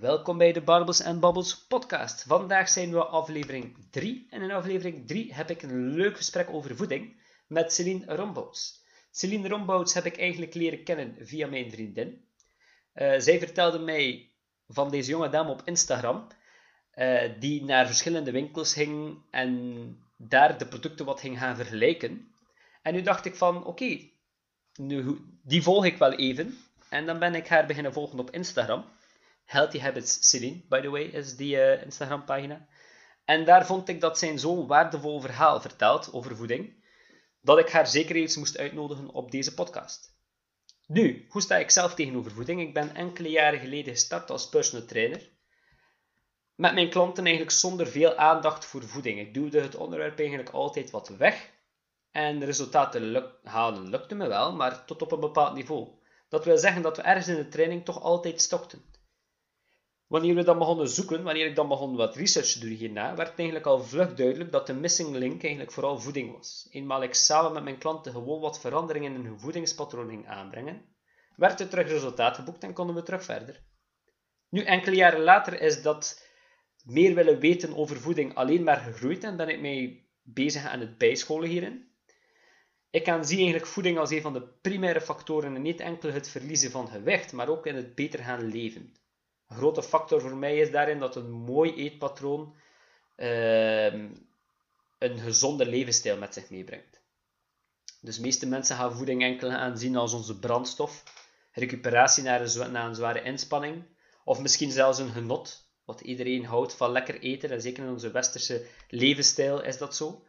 Welkom bij de Barbels en Babbels podcast. Vandaag zijn we aflevering 3 en in aflevering 3 heb ik een leuk gesprek over voeding met Celine Rombouts. Celine Rombouts heb ik eigenlijk leren kennen via mijn vriendin. Uh, zij vertelde mij van deze jonge dame op Instagram, uh, die naar verschillende winkels ging en daar de producten wat ging gaan vergelijken. En nu dacht ik van, oké, die volg ik wel even. En dan ben ik haar beginnen volgen op Instagram. Healthy Habits Celine, by the way, is die uh, Instagram-pagina. En daar vond ik dat zijn zo'n waardevol verhaal vertelt over voeding, dat ik haar zeker eens moest uitnodigen op deze podcast. Nu, hoe sta ik zelf tegenover voeding? Ik ben enkele jaren geleden gestart als personal trainer. Met mijn klanten eigenlijk zonder veel aandacht voor voeding. Ik duwde het onderwerp eigenlijk altijd wat weg. En de resultaten halen lukte me wel, maar tot op een bepaald niveau. Dat wil zeggen dat we ergens in de training toch altijd stokten. Wanneer we dan begonnen zoeken, wanneer ik dan begon wat research te doen hierna, werd eigenlijk al vlug duidelijk dat de missing link eigenlijk vooral voeding was. Eenmaal ik samen met mijn klanten gewoon wat veranderingen in hun voedingspatroon ging aanbrengen, werd er terug resultaat geboekt en konden we terug verder. Nu, enkele jaren later is dat meer willen weten over voeding alleen maar gegroeid en ben ik mij bezig aan het bijscholen hierin. Ik aanzie eigenlijk voeding als een van de primaire factoren en niet enkel het verliezen van gewicht, maar ook in het beter gaan leven. Een grote factor voor mij is daarin dat een mooi eetpatroon uh, een gezonde levensstijl met zich meebrengt. Dus de meeste mensen gaan voeding enkel aanzien als onze brandstof, recuperatie na een, na een zware inspanning, of misschien zelfs een genot, wat iedereen houdt van lekker eten, en zeker in onze westerse levensstijl is dat zo.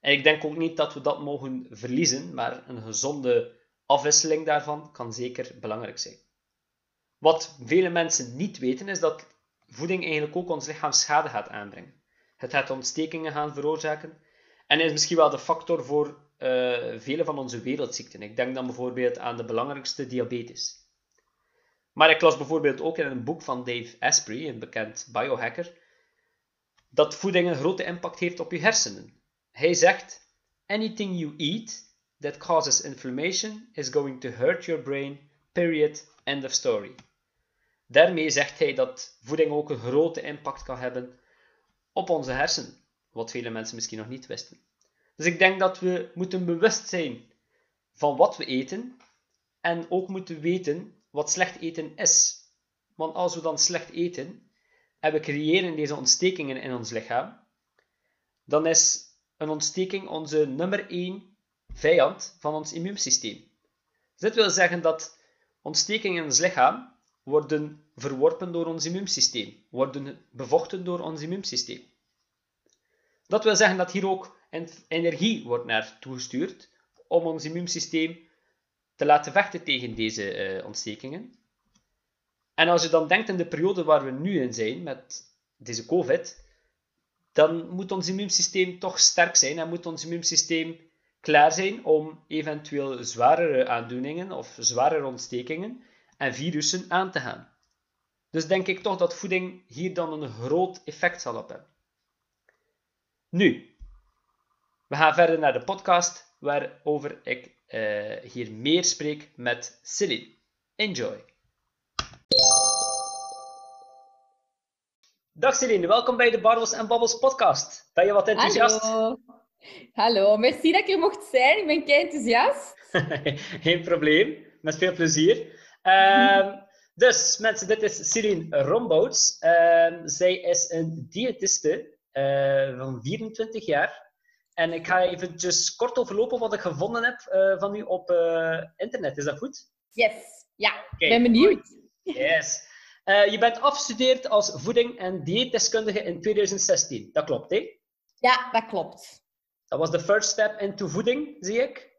En ik denk ook niet dat we dat mogen verliezen, maar een gezonde afwisseling daarvan kan zeker belangrijk zijn. Wat vele mensen niet weten, is dat voeding eigenlijk ook ons lichaam schade gaat aanbrengen. Het gaat ontstekingen gaan veroorzaken en is misschien wel de factor voor uh, vele van onze wereldziekten. Ik denk dan bijvoorbeeld aan de belangrijkste diabetes. Maar ik las bijvoorbeeld ook in een boek van Dave Asprey, een bekend biohacker, dat voeding een grote impact heeft op je hersenen. Hij zegt: Anything you eat that causes inflammation is going to hurt your brain. Period. End of story. Daarmee zegt hij dat voeding ook een grote impact kan hebben op onze hersenen, wat vele mensen misschien nog niet wisten. Dus ik denk dat we moeten bewust zijn van wat we eten en ook moeten weten wat slecht eten is. Want als we dan slecht eten en we creëren deze ontstekingen in ons lichaam, dan is een ontsteking onze nummer 1 vijand van ons immuunsysteem. Dus dit wil zeggen dat ontstekingen in ons lichaam worden verworpen door ons immuunsysteem, worden bevochten door ons immuunsysteem. Dat wil zeggen dat hier ook energie wordt naartoe gestuurd om ons immuunsysteem te laten vechten tegen deze uh, ontstekingen. En als je dan denkt in de periode waar we nu in zijn, met deze COVID, dan moet ons immuunsysteem toch sterk zijn en moet ons immuunsysteem klaar zijn om eventueel zwarere aandoeningen of zware ontstekingen en virussen aan te gaan. Dus denk ik toch dat voeding hier dan een groot effect zal op hebben. Nu, we gaan verder naar de podcast waarover ik uh, hier meer spreek met Celine. Enjoy! Dag Celine, welkom bij de Barbels en Babbels podcast. Ben je wat enthousiast? Hallo. Hallo, merci dat ik er mocht zijn. Ik ben kei enthousiast. Geen probleem, met veel plezier. Uh, dus mensen, dit is Celine Rombouts. Uh, zij is een diëtiste uh, van 24 jaar. En ik ga eventjes kort overlopen wat ik gevonden heb uh, van u op uh, internet. Is dat goed? Yes, ja. Ik ben benieuwd. Yes. Je bent afgestudeerd als voeding- en dieetdeskundige in 2016. Dat klopt, hè? Ja, dat klopt. Dat was de first step into voeding, zie ik.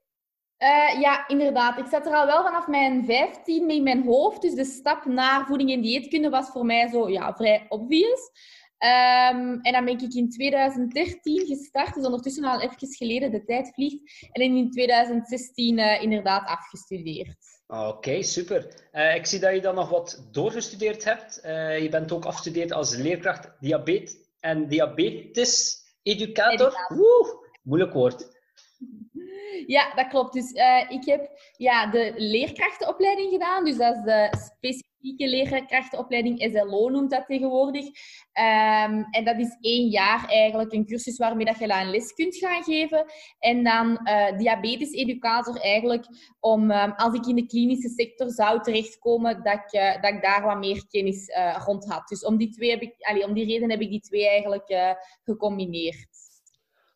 Uh, ja, inderdaad. Ik zat er al wel vanaf mijn 15 mee in mijn hoofd. Dus de stap naar voeding en dieetkunde was voor mij zo ja, vrij obvious. Um, en dan ben ik in 2013 gestart, dus ondertussen al even geleden, de tijd vliegt. En in 2016 uh, inderdaad afgestudeerd. Oké, okay, super. Uh, ik zie dat je dan nog wat doorgestudeerd hebt. Je bent ook afgestudeerd als leerkracht diabetes en diabetes-educator. Oeh, moeilijk woord. Ja, dat klopt. Dus uh, ik heb ja, de leerkrachtenopleiding gedaan. Dus dat is de specifieke leerkrachtenopleiding SLO noemt dat tegenwoordig. Ehm, en dat is één jaar eigenlijk een cursus waarmee dat je een les kunt gaan geven. En dan uh, diabetes-educator eigenlijk om, ehm, als ik in de klinische sector zou terechtkomen, dat ik, uh, dat ik daar wat meer kennis rond had. Dus om die, twee heb ik, allee, om die reden heb ik die twee eigenlijk gecombineerd.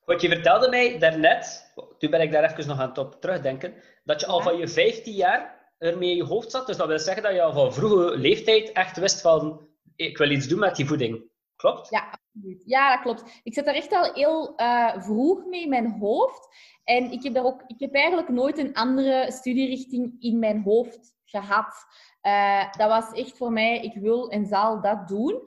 Wat je vertelde mij daarnet, toen ben ik daar even nog aan het op terugdenken, dat je al van je 15 jaar ermee in je hoofd zat. Dus dat wil zeggen dat je al van vroege leeftijd echt wist van ik wil iets doen met die voeding. Klopt? Ja, absoluut. Ja, dat klopt. Ik zat er echt al heel uh, vroeg mee in mijn hoofd. En ik heb, daar ook, ik heb eigenlijk nooit een andere studierichting in mijn hoofd gehad. Uh, dat was echt voor mij, ik wil en zal dat doen.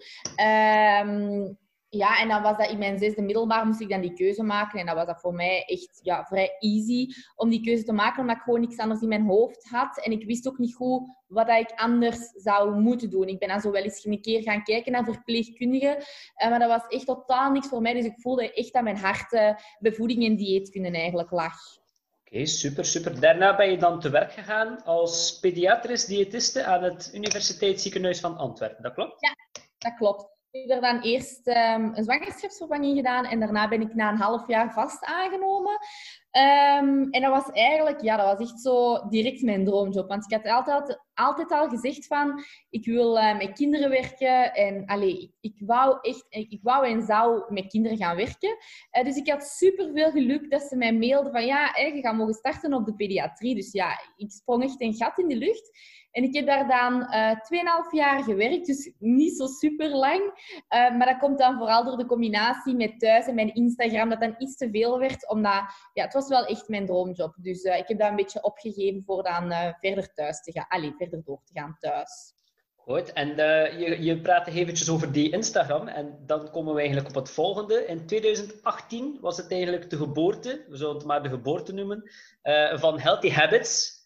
Um, ja, en dan was dat in mijn zesde middelbaar, moest ik dan die keuze maken. En dat was dat voor mij echt ja, vrij easy om die keuze te maken, omdat ik gewoon niks anders in mijn hoofd had. En ik wist ook niet goed wat ik anders zou moeten doen. Ik ben dan zo wel eens een keer gaan kijken naar verpleegkundigen, eh, maar dat was echt totaal niks voor mij. Dus ik voelde echt dat mijn hart uh, bij voeding en dieet kunnen eigenlijk lag. Oké, super, super. Daarna ben je dan te werk gegaan als pediatrisch diëtiste aan het Universiteitsziekenhuis van Antwerpen. Dat klopt? Ja, dat klopt. Ik heb er dan eerst um, een zwangerschapsvervanging gedaan en daarna ben ik na een half jaar vast aangenomen. Um, en dat was eigenlijk, ja, dat was echt zo direct mijn droomjob. Want ik had altijd, altijd al gezegd van, ik wil uh, met kinderen werken. En allee, ik wou echt, ik wou en zou met kinderen gaan werken. Uh, dus ik had super veel geluk dat ze mij mailden van, ja, je gaat mogen starten op de pediatrie. Dus ja, ik sprong echt een gat in de lucht. En ik heb daar dan uh, eh, 2,5 jaar gewerkt, dus niet zo super lang. Uh, maar dat komt dan vooral door de combinatie met thuis en mijn Instagram, dat dan iets te veel werd, omdat ja, het was wel echt mijn droomjob. Dus uh, ik heb dat een beetje opgegeven voor dan verder thuis te gaan. Allee, verder door te gaan thuis. Goed, en je, je praat eventjes over die Instagram en dan komen we eigenlijk op het volgende. In 2018 was het eigenlijk de geboorte, we zullen het maar de geboorte noemen, van Healthy Habits.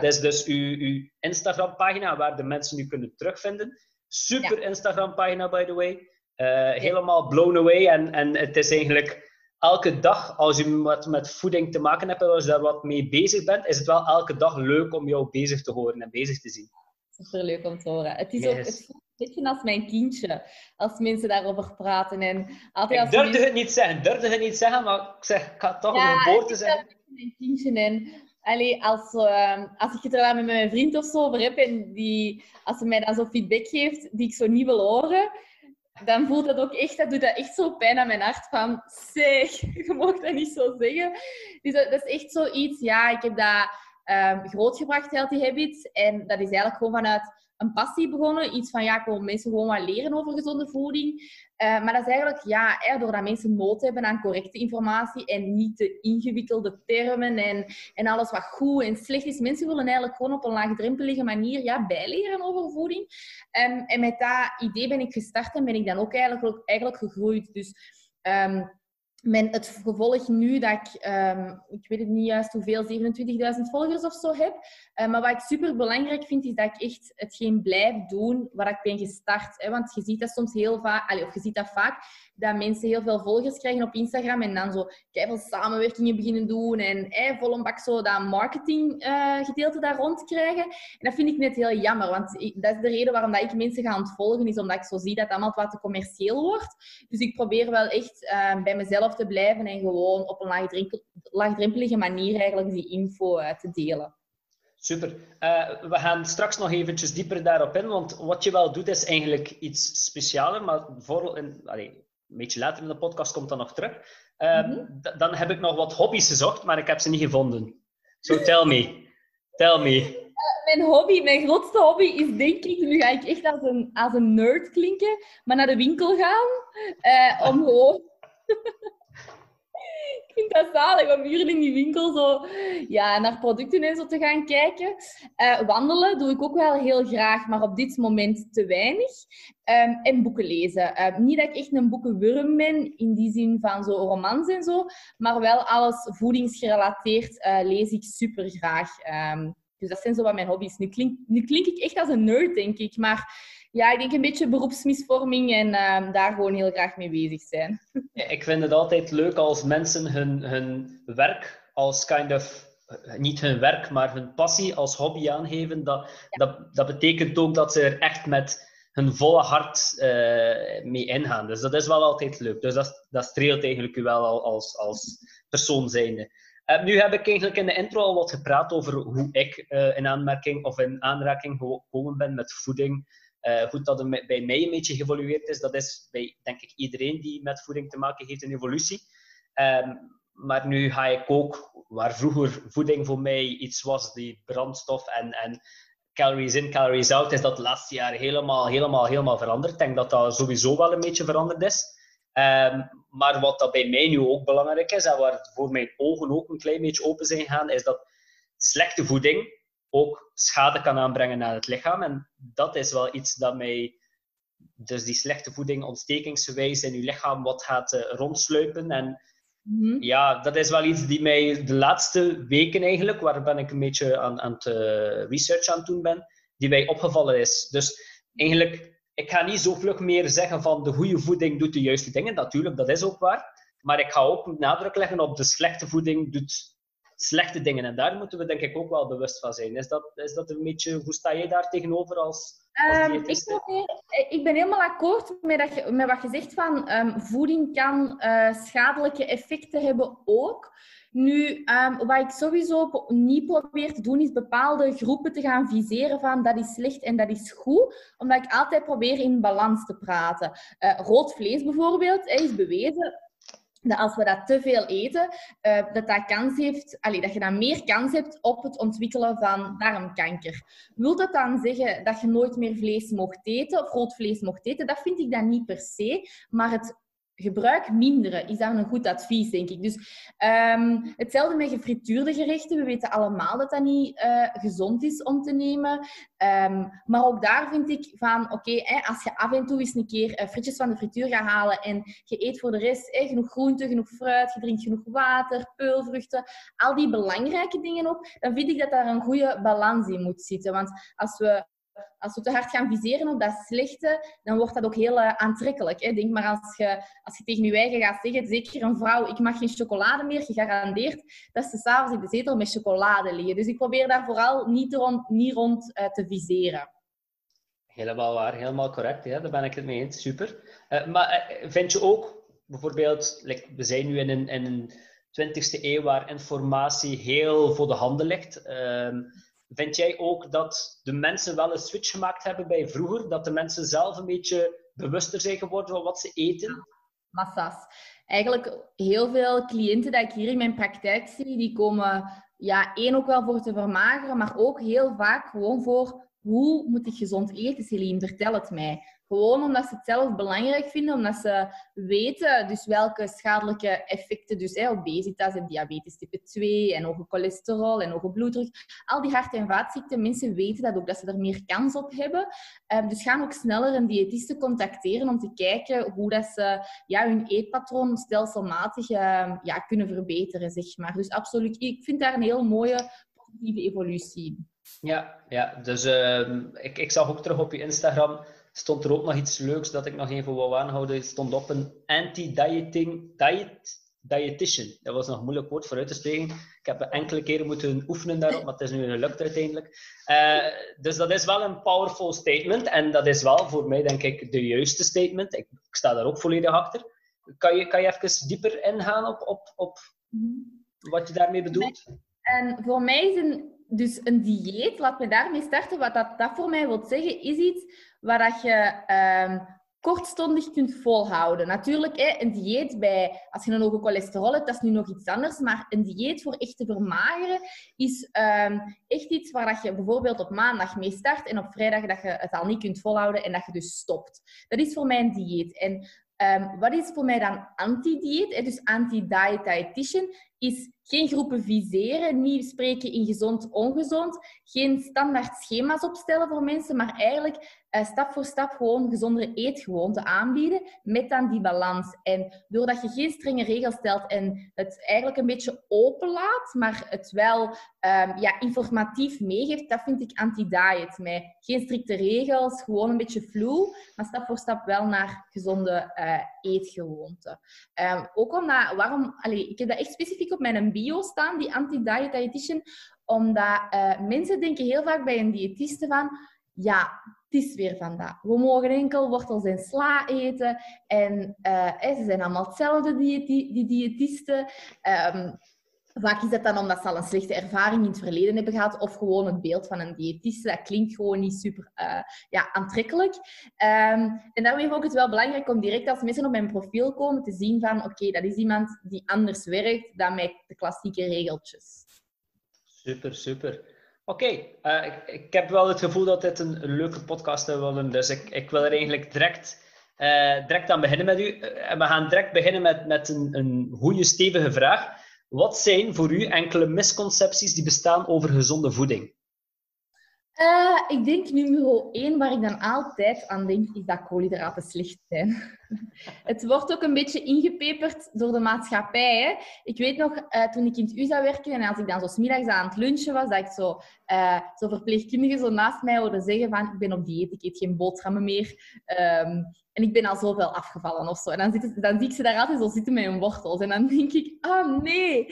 Dat is dus uw, uw Instagram-pagina waar de mensen u kunnen terugvinden. Super Instagram-pagina, by the way. Uh, helemaal blown away. En, en het is eigenlijk elke dag, als u wat met voeding te maken hebt en als je daar wat mee bezig bent, is het wel elke dag leuk om jou bezig te horen en bezig te zien. Super leuk om te horen. Het is ook het een beetje als mijn kindje, als mensen daarover praten. En altijd als ik durfde het niet zeggen, durfde het niet zeggen, maar ik zeg, ik ga toch ja, een geboorte zeggen. Mijn kindje en Allee, als, uh, als ik het er dan met mijn vriend of zo over heb en die, als ze mij dan zo feedback geeft die ik zo niet wil horen, dan voelt dat ook echt, dat doet dat echt zo pijn aan mijn hart van, zeg, je mag dat niet zo zeggen. Dus dat, dat is echt zoiets, ja, ik heb dat um, grootgebracht, Healthy Habits, en dat is eigenlijk gewoon vanuit een passie begonnen. Iets van, ja, ik wil mensen gewoon wat leren over gezonde voeding. Uh, maar dat is eigenlijk, ja, doordat mensen nood hebben aan correcte informatie en niet de ingewikkelde termen en, en alles wat goed en slecht is. Mensen willen eigenlijk gewoon op een laagdrempelige manier ja, bijleren over voeding. Um, en met dat idee ben ik gestart en ben ik dan ook eigenlijk, eigenlijk gegroeid. Dus... Um, het gevolg nu dat ik, um, ik weet het niet juist hoeveel, 27.000 volgers of zo heb. Uh, maar wat ik super belangrijk vind, is dat ik echt hetgeen blijf doen waar ik ben gestart. Hè? Want je ziet dat soms heel vaak, of je ziet dat vaak, dat mensen heel veel volgers krijgen op Instagram en dan zo veel samenwerkingen beginnen doen en hè, vol bak zo dat marketing uh, gedeelte daar rond krijgen. En dat vind ik net heel jammer, want dat is de reden waarom dat ik mensen ga ontvolgen, is omdat ik zo zie dat allemaal wat te commercieel wordt. Dus ik probeer wel echt uh, bij mezelf te blijven en gewoon op een laagdrempelige manier eigenlijk die info te delen. Super. Uh, we gaan straks nog eventjes dieper daarop in, want wat je wel doet is eigenlijk iets specialer, maar voor, in, allez, een beetje later in de podcast komt dat nog terug. Uh, mm -hmm. Dan heb ik nog wat hobby's gezocht, maar ik heb ze niet gevonden. So tell me. Tell me. Uh, mijn hobby, mijn grootste hobby is denk ik, nu ga ik echt als een, als een nerd klinken, maar naar de winkel gaan. Om gewoon ik vind dat zalig om hier in die winkel zo ja, naar producten en zo te gaan kijken. Uh, wandelen doe ik ook wel heel graag, maar op dit moment te weinig. Um, en boeken lezen. Uh, niet dat ik echt een boekenwurm ben, in die zin van zo romans en zo, maar wel alles voedingsgerelateerd uh, lees ik super graag. Um, dus dat zijn zo wat mijn hobby's. Nu klink, nu klink ik echt als een nerd, denk ik, maar ja, ik denk een beetje beroepsmisvorming en uh, daar gewoon heel graag mee bezig zijn. Ja, ik vind het altijd leuk als mensen hun, hun werk als kind of niet hun werk, maar hun passie als hobby aangeven, dat, dat, dat betekent ook dat ze er echt met hun volle hart uh, mee ingaan. Dus dat is wel altijd leuk. Dus dat, dat streelt eigenlijk u wel als, als persoon zijnde. Uh, nu heb ik eigenlijk in de intro al wat gepraat over hoe ik uh, in aanmerking of in aanraking gekomen ben met voeding. Hoe dat bij mij een beetje geëvolueerd is, dat is bij denk ik iedereen die met voeding te maken heeft een evolutie. Um, maar nu ga ik ook, waar vroeger voeding voor mij iets was, die brandstof en, en calories in, calories out, is dat laatste jaren helemaal, helemaal, helemaal veranderd. Ik denk dat dat sowieso wel een beetje veranderd is. Um, maar wat dat bij mij nu ook belangrijk is, en waar voor mijn ogen ook een klein beetje open zijn gegaan, is dat slechte voeding ook schade kan aanbrengen aan het lichaam. En dat is wel iets dat mij, dus die slechte voeding ontstekingsgewijs in je lichaam wat gaat uh, rondsluipen. En Mhm. Ja, dat is wel iets die mij de laatste weken eigenlijk, waar ben ik een beetje aan, aan het uh, research aan het doen ben, die mij opgevallen is. Dus eigenlijk, ik ga niet zo vlug meer zeggen van de goede voeding doet de juiste dingen. Natuurlijk, dat is ook waar. Maar ik ga ook nadruk leggen op de slechte voeding doet slechte dingen. En daar moeten we denk ik ook wel bewust van zijn. Is dat, is dat een beetje, hoe sta jij daar tegenover als, Um, ik, ik, ben helemaal akkoord met, dat je, met wat je zegt van um, voeding kan uh, schadelijke effecten hebben ook. Nu, um, wat ik sowieso niet probeer te doen, is bepaalde groepen te gaan viseren van dat is slecht en dat is goed. Omdat ik altijd probeer in balans te praten. Uh, rood vlees bijvoorbeeld is bewezen dat als we dat te veel eten, uh, dat, dat, kans heeft, allee, dat je dan meer kans hebt op het ontwikkelen van darmkanker. Wil dat dan zeggen dat je nooit meer vlees mocht eten of rood vlees mocht eten? Dat vind ik dan niet per se. Maar het gebruik minderen is dan een goed advies, denk ik. Dus um, hetzelfde met gefrituurde gerechten. We weten allemaal dat dat niet uh, gezond is om te nemen. Um, maar ook daar vind ik van, oké, als je af en toe eens een keer uh, frietjes van de frituur gaat halen en je eet voor de rest eh, genoeg groente, genoeg fruit, je drinkt genoeg water, peulvruchten, al die belangrijke dingen op, dan vind ik dat daar een goede balans in moet zitten. Want als we als we te hard gaan viseren op dat slechte, dan wordt dat ook heel uh, aantrekkelijk. Hè? Denk maar als je, als je tegen je eigen gaat zeggen, zeker een vrouw, ik mag geen chocolade meer, gegarandeerd dat ze s'avonds in de zetel met chocolade liggen. Dus ik probeer daar vooral niet rond, niet rond uh, te viseren. Helemaal waar, helemaal correct. Daar ben ik het mee eens. Super. Uh, maar vind je ook, bijvoorbeeld, we zijn nu in een, in een 20e eeuw waar informatie heel voor de handen ligt. Ehm, Vind jij ook dat de mensen wel een switch gemaakt hebben bij vroeger? Dat de mensen zelf een beetje bewuster zijn geworden van wat ze eten? Massa's. Eigenlijk heel veel cliënten die ik hier in mijn praktijk zie, die komen ja, één ook wel voor te vermageren, maar ook heel vaak gewoon voor hoe moet ik gezond eten, Celine? Vertel het mij. Gewoon omdat ze het zelf belangrijk vinden, omdat ze weten dus welke schadelijke effecten, dus hè, obesitas en diabetes type 2 en hoge cholesterol en hoge bloeddruk, al die hart- en vaatziekten, mensen weten dat ook, dat ze er meer kans op hebben. Um, dus gaan ook sneller een diëtiste contacteren om te kijken hoe dat ze ja, hun eetpatroon stelselmatig uh, ja, kunnen verbeteren, zeg maar. Dus absoluut, ik vind daar een heel mooie positieve evolutie. Ja, ja dus uh, ik, ik zag ook terug op je Instagram stond er ook nog iets leuks dat ik nog even wou aanhouden. Het stond op een anti-dieting diet, dietitian. Dat was nog een moeilijk woord voor uit te spreken. Ik heb enkele keren moeten oefenen daarop, maar het is nu gelukt uiteindelijk. Uh, dus dat is wel een powerful statement. En dat is wel voor mij, denk ik, de juiste statement. Ik, ik sta daar ook volledig achter. Kan je, kan je even dieper ingaan op, op, op wat je daarmee bedoelt? En voor mij is een, dus een dieet, laat me daarmee starten. Wat dat, dat voor mij wil zeggen, is iets waar dat je um, kortstondig kunt volhouden. Natuurlijk, hè, een dieet bij, als je een hoge cholesterol hebt, dat is nu nog iets anders. Maar een dieet voor echt te vermageren is um, echt iets waar dat je bijvoorbeeld op maandag mee start en op vrijdag dat je het al niet kunt volhouden en dat je dus stopt. Dat is voor mij een dieet. En um, wat is voor mij dan anti-dieet, dus anti-diet dietitian, is geen groepen viseren, niet spreken in gezond-ongezond, geen standaard schema's opstellen voor mensen, maar eigenlijk stap voor stap gewoon gezondere eetgewoonten aanbieden met dan die balans. En doordat je geen strenge regels stelt en het eigenlijk een beetje openlaat, maar het wel um, ja, informatief meegeeft, dat vind ik anti-diet. Met geen strikte regels, gewoon een beetje flow, maar stap voor stap wel naar gezonde uh, eetgewoonten. Um, ook omdat, waarom, ik heb dat echt specifiek op mijn bio staan, die anti-diet dietitian. Omdat uh, mensen denken heel vaak bij een diëtiste van... Ja, het is weer vandaag. We mogen enkel wortels en sla eten. En uh, ze zijn allemaal hetzelfde, die, die, diëtisten. Um, Vaak is dat dan omdat ze al een slechte ervaring in het verleden hebben gehad, of gewoon het beeld van een diëtiste. Dat klinkt gewoon niet super uh, ja, aantrekkelijk. Um, en daarom is ook het wel belangrijk om direct als mensen op mijn profiel komen te zien van oké, dat is iemand die anders werkt dan met de klassieke regeltjes. Super, super. Oké, uh, ik, heb wel het gevoel dat dit een, leuke podcast is worden, dus ik, ik wil er eigenlijk direct, uh, direct aan beginnen met u. En we gaan direct beginnen met, met een, een goede, stevige vraag. Wat zijn voor u enkele misconcepties die bestaan over gezonde voeding? Uh, ik denk nummer één, waar ik dan altijd aan denk, is dat koolhydraten slecht zijn. het wordt ook een beetje ingepeperd door de maatschappij. Hè? Ik weet nog, uh, toen ik in het USA werkte en als ik dan zo smiddags aan het lunchen was, dat ik zo, uh, zo verpleegkundigen zo naast mij hoorde zeggen van, ik ben op dieet, ik eet geen boterhammen meer. Um, en ik ben al zoveel afgevallen of zo. En dan, zit, dan zie ik ze daar altijd zo zitten met hun wortels. En dan denk ik, oh nee,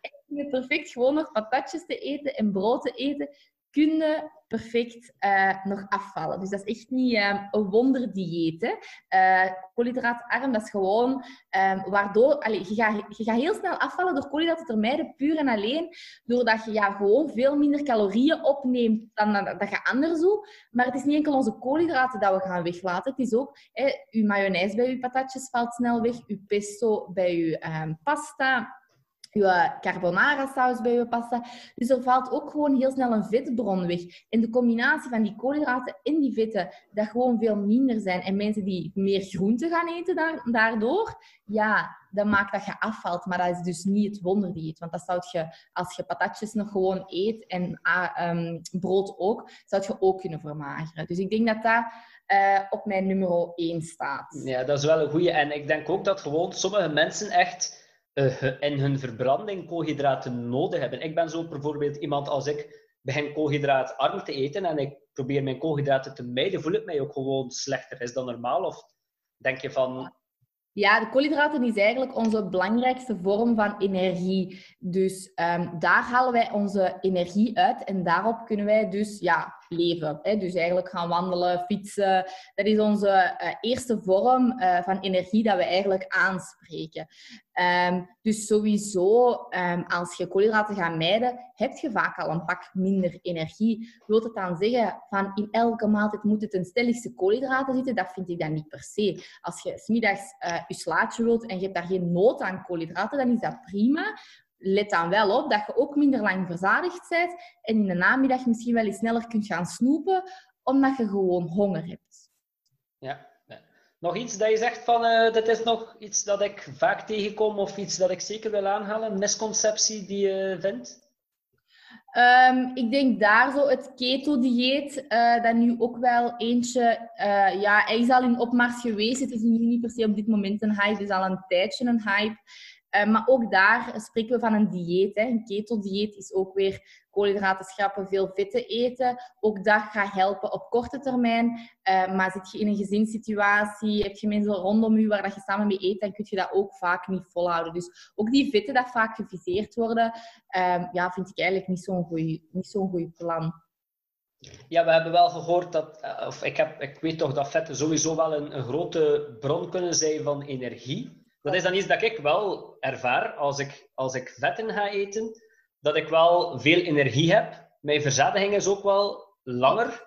ik vind het perfect gewoon nog patatjes te eten en brood te eten kunnen perfect uh, nog afvallen. Dus dat is echt niet uh, een wonderdieet. Hè. Uh, koolhydraatarm, dat is gewoon um, waardoor... Je, gaat, je gaat heel snel afvallen door koolhydraten te vermijden, puur en alleen doordat je ja, gewoon veel minder calorieën opneemt dan dat je anders doet. Maar het is niet enkel onze koolhydraten dat we gaan weglaten. Het is ook hè, uw mayonaise bij uw patatjes valt snel weg, uw pesto bij uw um, pasta je carbonara saus bij je pasta. Dus er valt ook gewoon heel snel een vetbron weg. En de combinatie van die koolhydraten en die vetten, dat gewoon veel minder zijn. En mensen die meer groente gaan eten daardoor, ja, dat maakt dat je afvalt. Maar dat is dus niet het wonderdieet. Want dat zou je, als je patatjes nog gewoon eet en um, brood ook, zou je ook kunnen vermageren. Dus ik denk dat dat uh, op mijn nummer 1 staat. Ja, dat is wel een goede. En ik denk ook dat gewoon sommige mensen echt uh, in hun verbranding koolhydraten nodig hebben. Ik ben zo bijvoorbeeld iemand als ik begin koolhydraatarm te eten en ik probeer mijn koolhydraten te mijden, voel ik mij ook gewoon slechter. Is dat normaal? Of denk je van... Ja, de koolhydraten is eigenlijk onze belangrijkste vorm van energie. Dus um, daar halen wij onze energie uit en daarop kunnen wij dus ja, leven. Dus eigenlijk gaan wandelen, fietsen. Dat is onze uh, eerste vorm uh, van energie dat we eigenlijk aanspreken. Um, dus sowieso, um, als je koolhydraten gaat mijden, heb je vaak al een pak minder energie. Wilt het dan zeggen van in elke maaltijd moet het een stelligste koolhydraten zitten? Dat vind ik dan niet per se. Als je smiddags uh, je slaatje wilt en je hebt daar geen nood aan koolhydraten, dan is dat prima let dan wel op dat je ook minder lang verzadigd bent en in de namiddag misschien wel eens sneller kunt gaan snoepen, omdat je gewoon honger hebt. Ja. Nog iets dat je zegt van, uh, dit is nog iets dat ik vaak tegenkom of iets dat ik zeker wil aanhalen, een misconceptie die je vindt? Um, ik denk daar zo het keto-dieet, uh, dat nu ook wel eentje, uh, ja, hij is al in opmars geweest. Het is nu niet per se op dit moment een hype, het is al een tijdje een hype. Uh, maar ook daar spreken we van een dieet. Hè. Een keto-dieet is ook weer koolhydraten schrappen, veel vetten eten. Ook dat gaat helpen op korte termijn. Uh, maar zit je in een gezinssituatie, heb je mensen rondom je waar dat je samen mee eet, dan kun je dat ook vaak niet volhouden. Dus ook die vetten dat vaak geviseerd worden, uh, ja, vind ik eigenlijk niet zo'n goed plan. Ja, we hebben wel gehoord dat, eh, of ik, heb, ik weet toch dat vetten sowieso wel een, een grote bron kunnen zijn van energie. Dat is dan iets dat ik wel ervaar als ik, als ik vetten ga eten, dat ik wel veel energie heb. Mijn verzadiging is ook wel langer.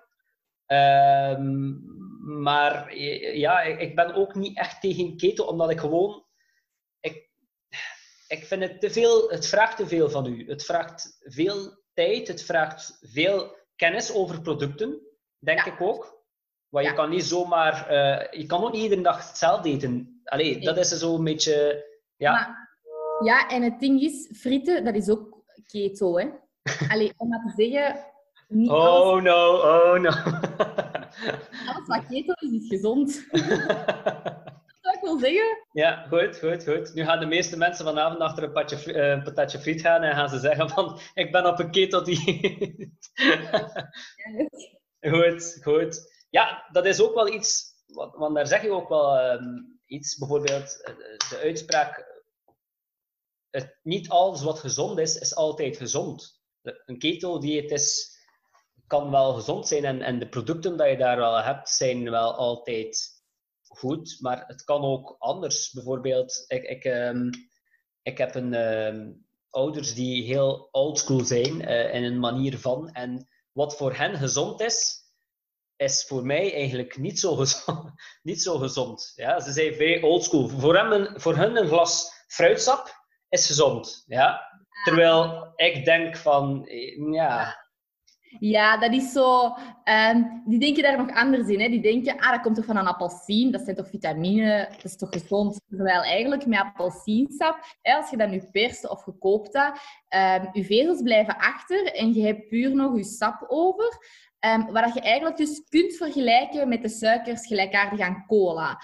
Um, maar ja, ik ben ook niet echt tegen keto, omdat ik gewoon... Ik, ik vind het te veel... Het vraagt te veel van u. Het vraagt veel tijd. Het vraagt veel kennis over producten, denk ik ook. Want je kan niet zomaar... Uh, je kan ook niet iedere dag hetzelfde eten. Allee, dat is zo een beetje... Ja. Maar, ja, en het ding is, frieten, dat is ook keto, hè. Allee, om maar te zeggen... Niet oh alles... no, oh no. alles wat keto is, is gezond. dat ik wil zeggen. Ja, goed, goed, goed. Nu gaan de meeste mensen vanavond achter een, patje, een patatje friet gaan en gaan ze zeggen van, ik ben op een keto-dieet. goed, goed. Ja, dat is ook wel iets, want daar zeg je ook wel um, iets, bijvoorbeeld eh, de uitspraak het, niet alles wat gezond is, is altijd gezond. Een keto-dieet is, kan wel gezond zijn en, en de producten die je daar wel hebt, zijn wel altijd goed, maar het kan ook anders. Bijvoorbeeld, ik, ik, ehm, ik heb een, ehm, ouders die heel oldschool zijn uh, in een manier van. En wat voor hen gezond is, is voor mij eigenlijk niet zo gezond. niet zo gezond. Ja? Ze zijn vrij oldschool. Voor, hem voor hen een glas fruitsap is gezond. Ja? Terwijl ik denk van, eh, ja, ja, dat is zo. Um, die denken daar nog anders in. Hè. Die denken, ah, dat komt toch van een appelsien, dat zijn toch vitamine, dat is toch gezond. Terwijl eigenlijk met appelsiensap, hè, als je dat nu perst of gekoopt hebt, um, je vezels blijven achter en je hebt puur nog je sap over. Um, wat je eigenlijk dus kunt vergelijken met de suikers gelijkaardig aan cola.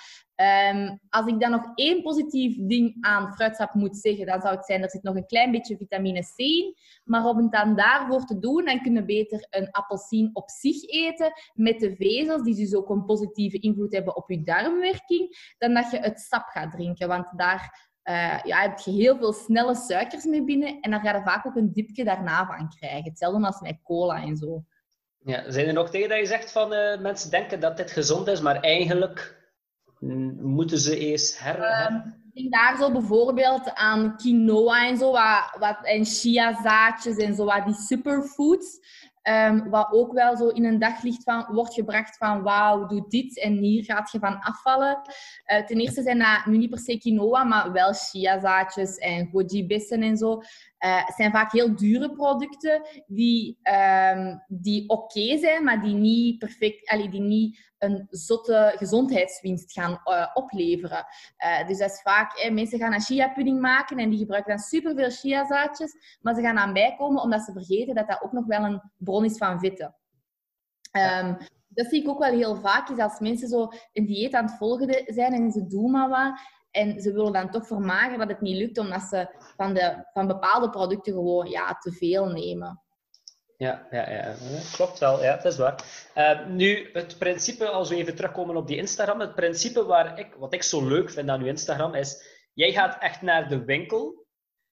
Um, als ik dan nog één positief ding aan fruitsap moet zeggen, dan zou het zijn, er zit nog een klein beetje vitamine C in. Maar om het dan daarvoor te doen, dan kun je beter een appelsien op zich eten, met de vezels, die dus ook een positieve invloed hebben op je darmwerking, dan dat je het sap gaat drinken. Want daar uh, ja, heb je heel veel snelle suikers mee binnen en dan ga je vaak ook een dipje daarna van krijgen. Hetzelfde als met cola en zo. Ja, zijn er nog tegen dat je zegt van uh, mensen denken dat dit gezond is, maar eigenlijk moeten ze eerst her... Um, ik denk daar zo bijvoorbeeld aan quinoa en zo, wat, wat, en chiazaadjes en zo, wat die superfoods. Um, wat ook wel zo in een daglicht van, wordt gebracht van wauw, doe dit en hier gaat je van afvallen. Uh, ten eerste zijn dat nu niet per se quinoa, maar wel chiazaadjes en goji-bessen en zo. Het zijn vaak heel dure producten die, um, die oké zijn, maar die niet perfect, allee, die niet een zotte gezondheidswinst gaan uh, opleveren. Uh, dus dat is vaak, mensen gaan een chia-pudding maken en die gebruiken dan superveel chiazaadjes, maar ze gaan aan bijkomen omdat ze vergeten dat dat ook nog wel een bron is van vetten. Um, dat zie ik ook wel heel vaak, is als mensen zo een dieet aan het volgen zijn en ze doen maar wat, en ze willen dan toch vermageren dat het niet lukt, omdat ze van, de, van bepaalde producten gewoon ja, te veel nemen. Ja, ja, ja, klopt wel. Ja, dat is waar. Uh, nu, het principe, als we even terugkomen op die Instagram, het principe waar ik, wat ik zo leuk vind aan uw Instagram is, jij gaat echt naar de winkel,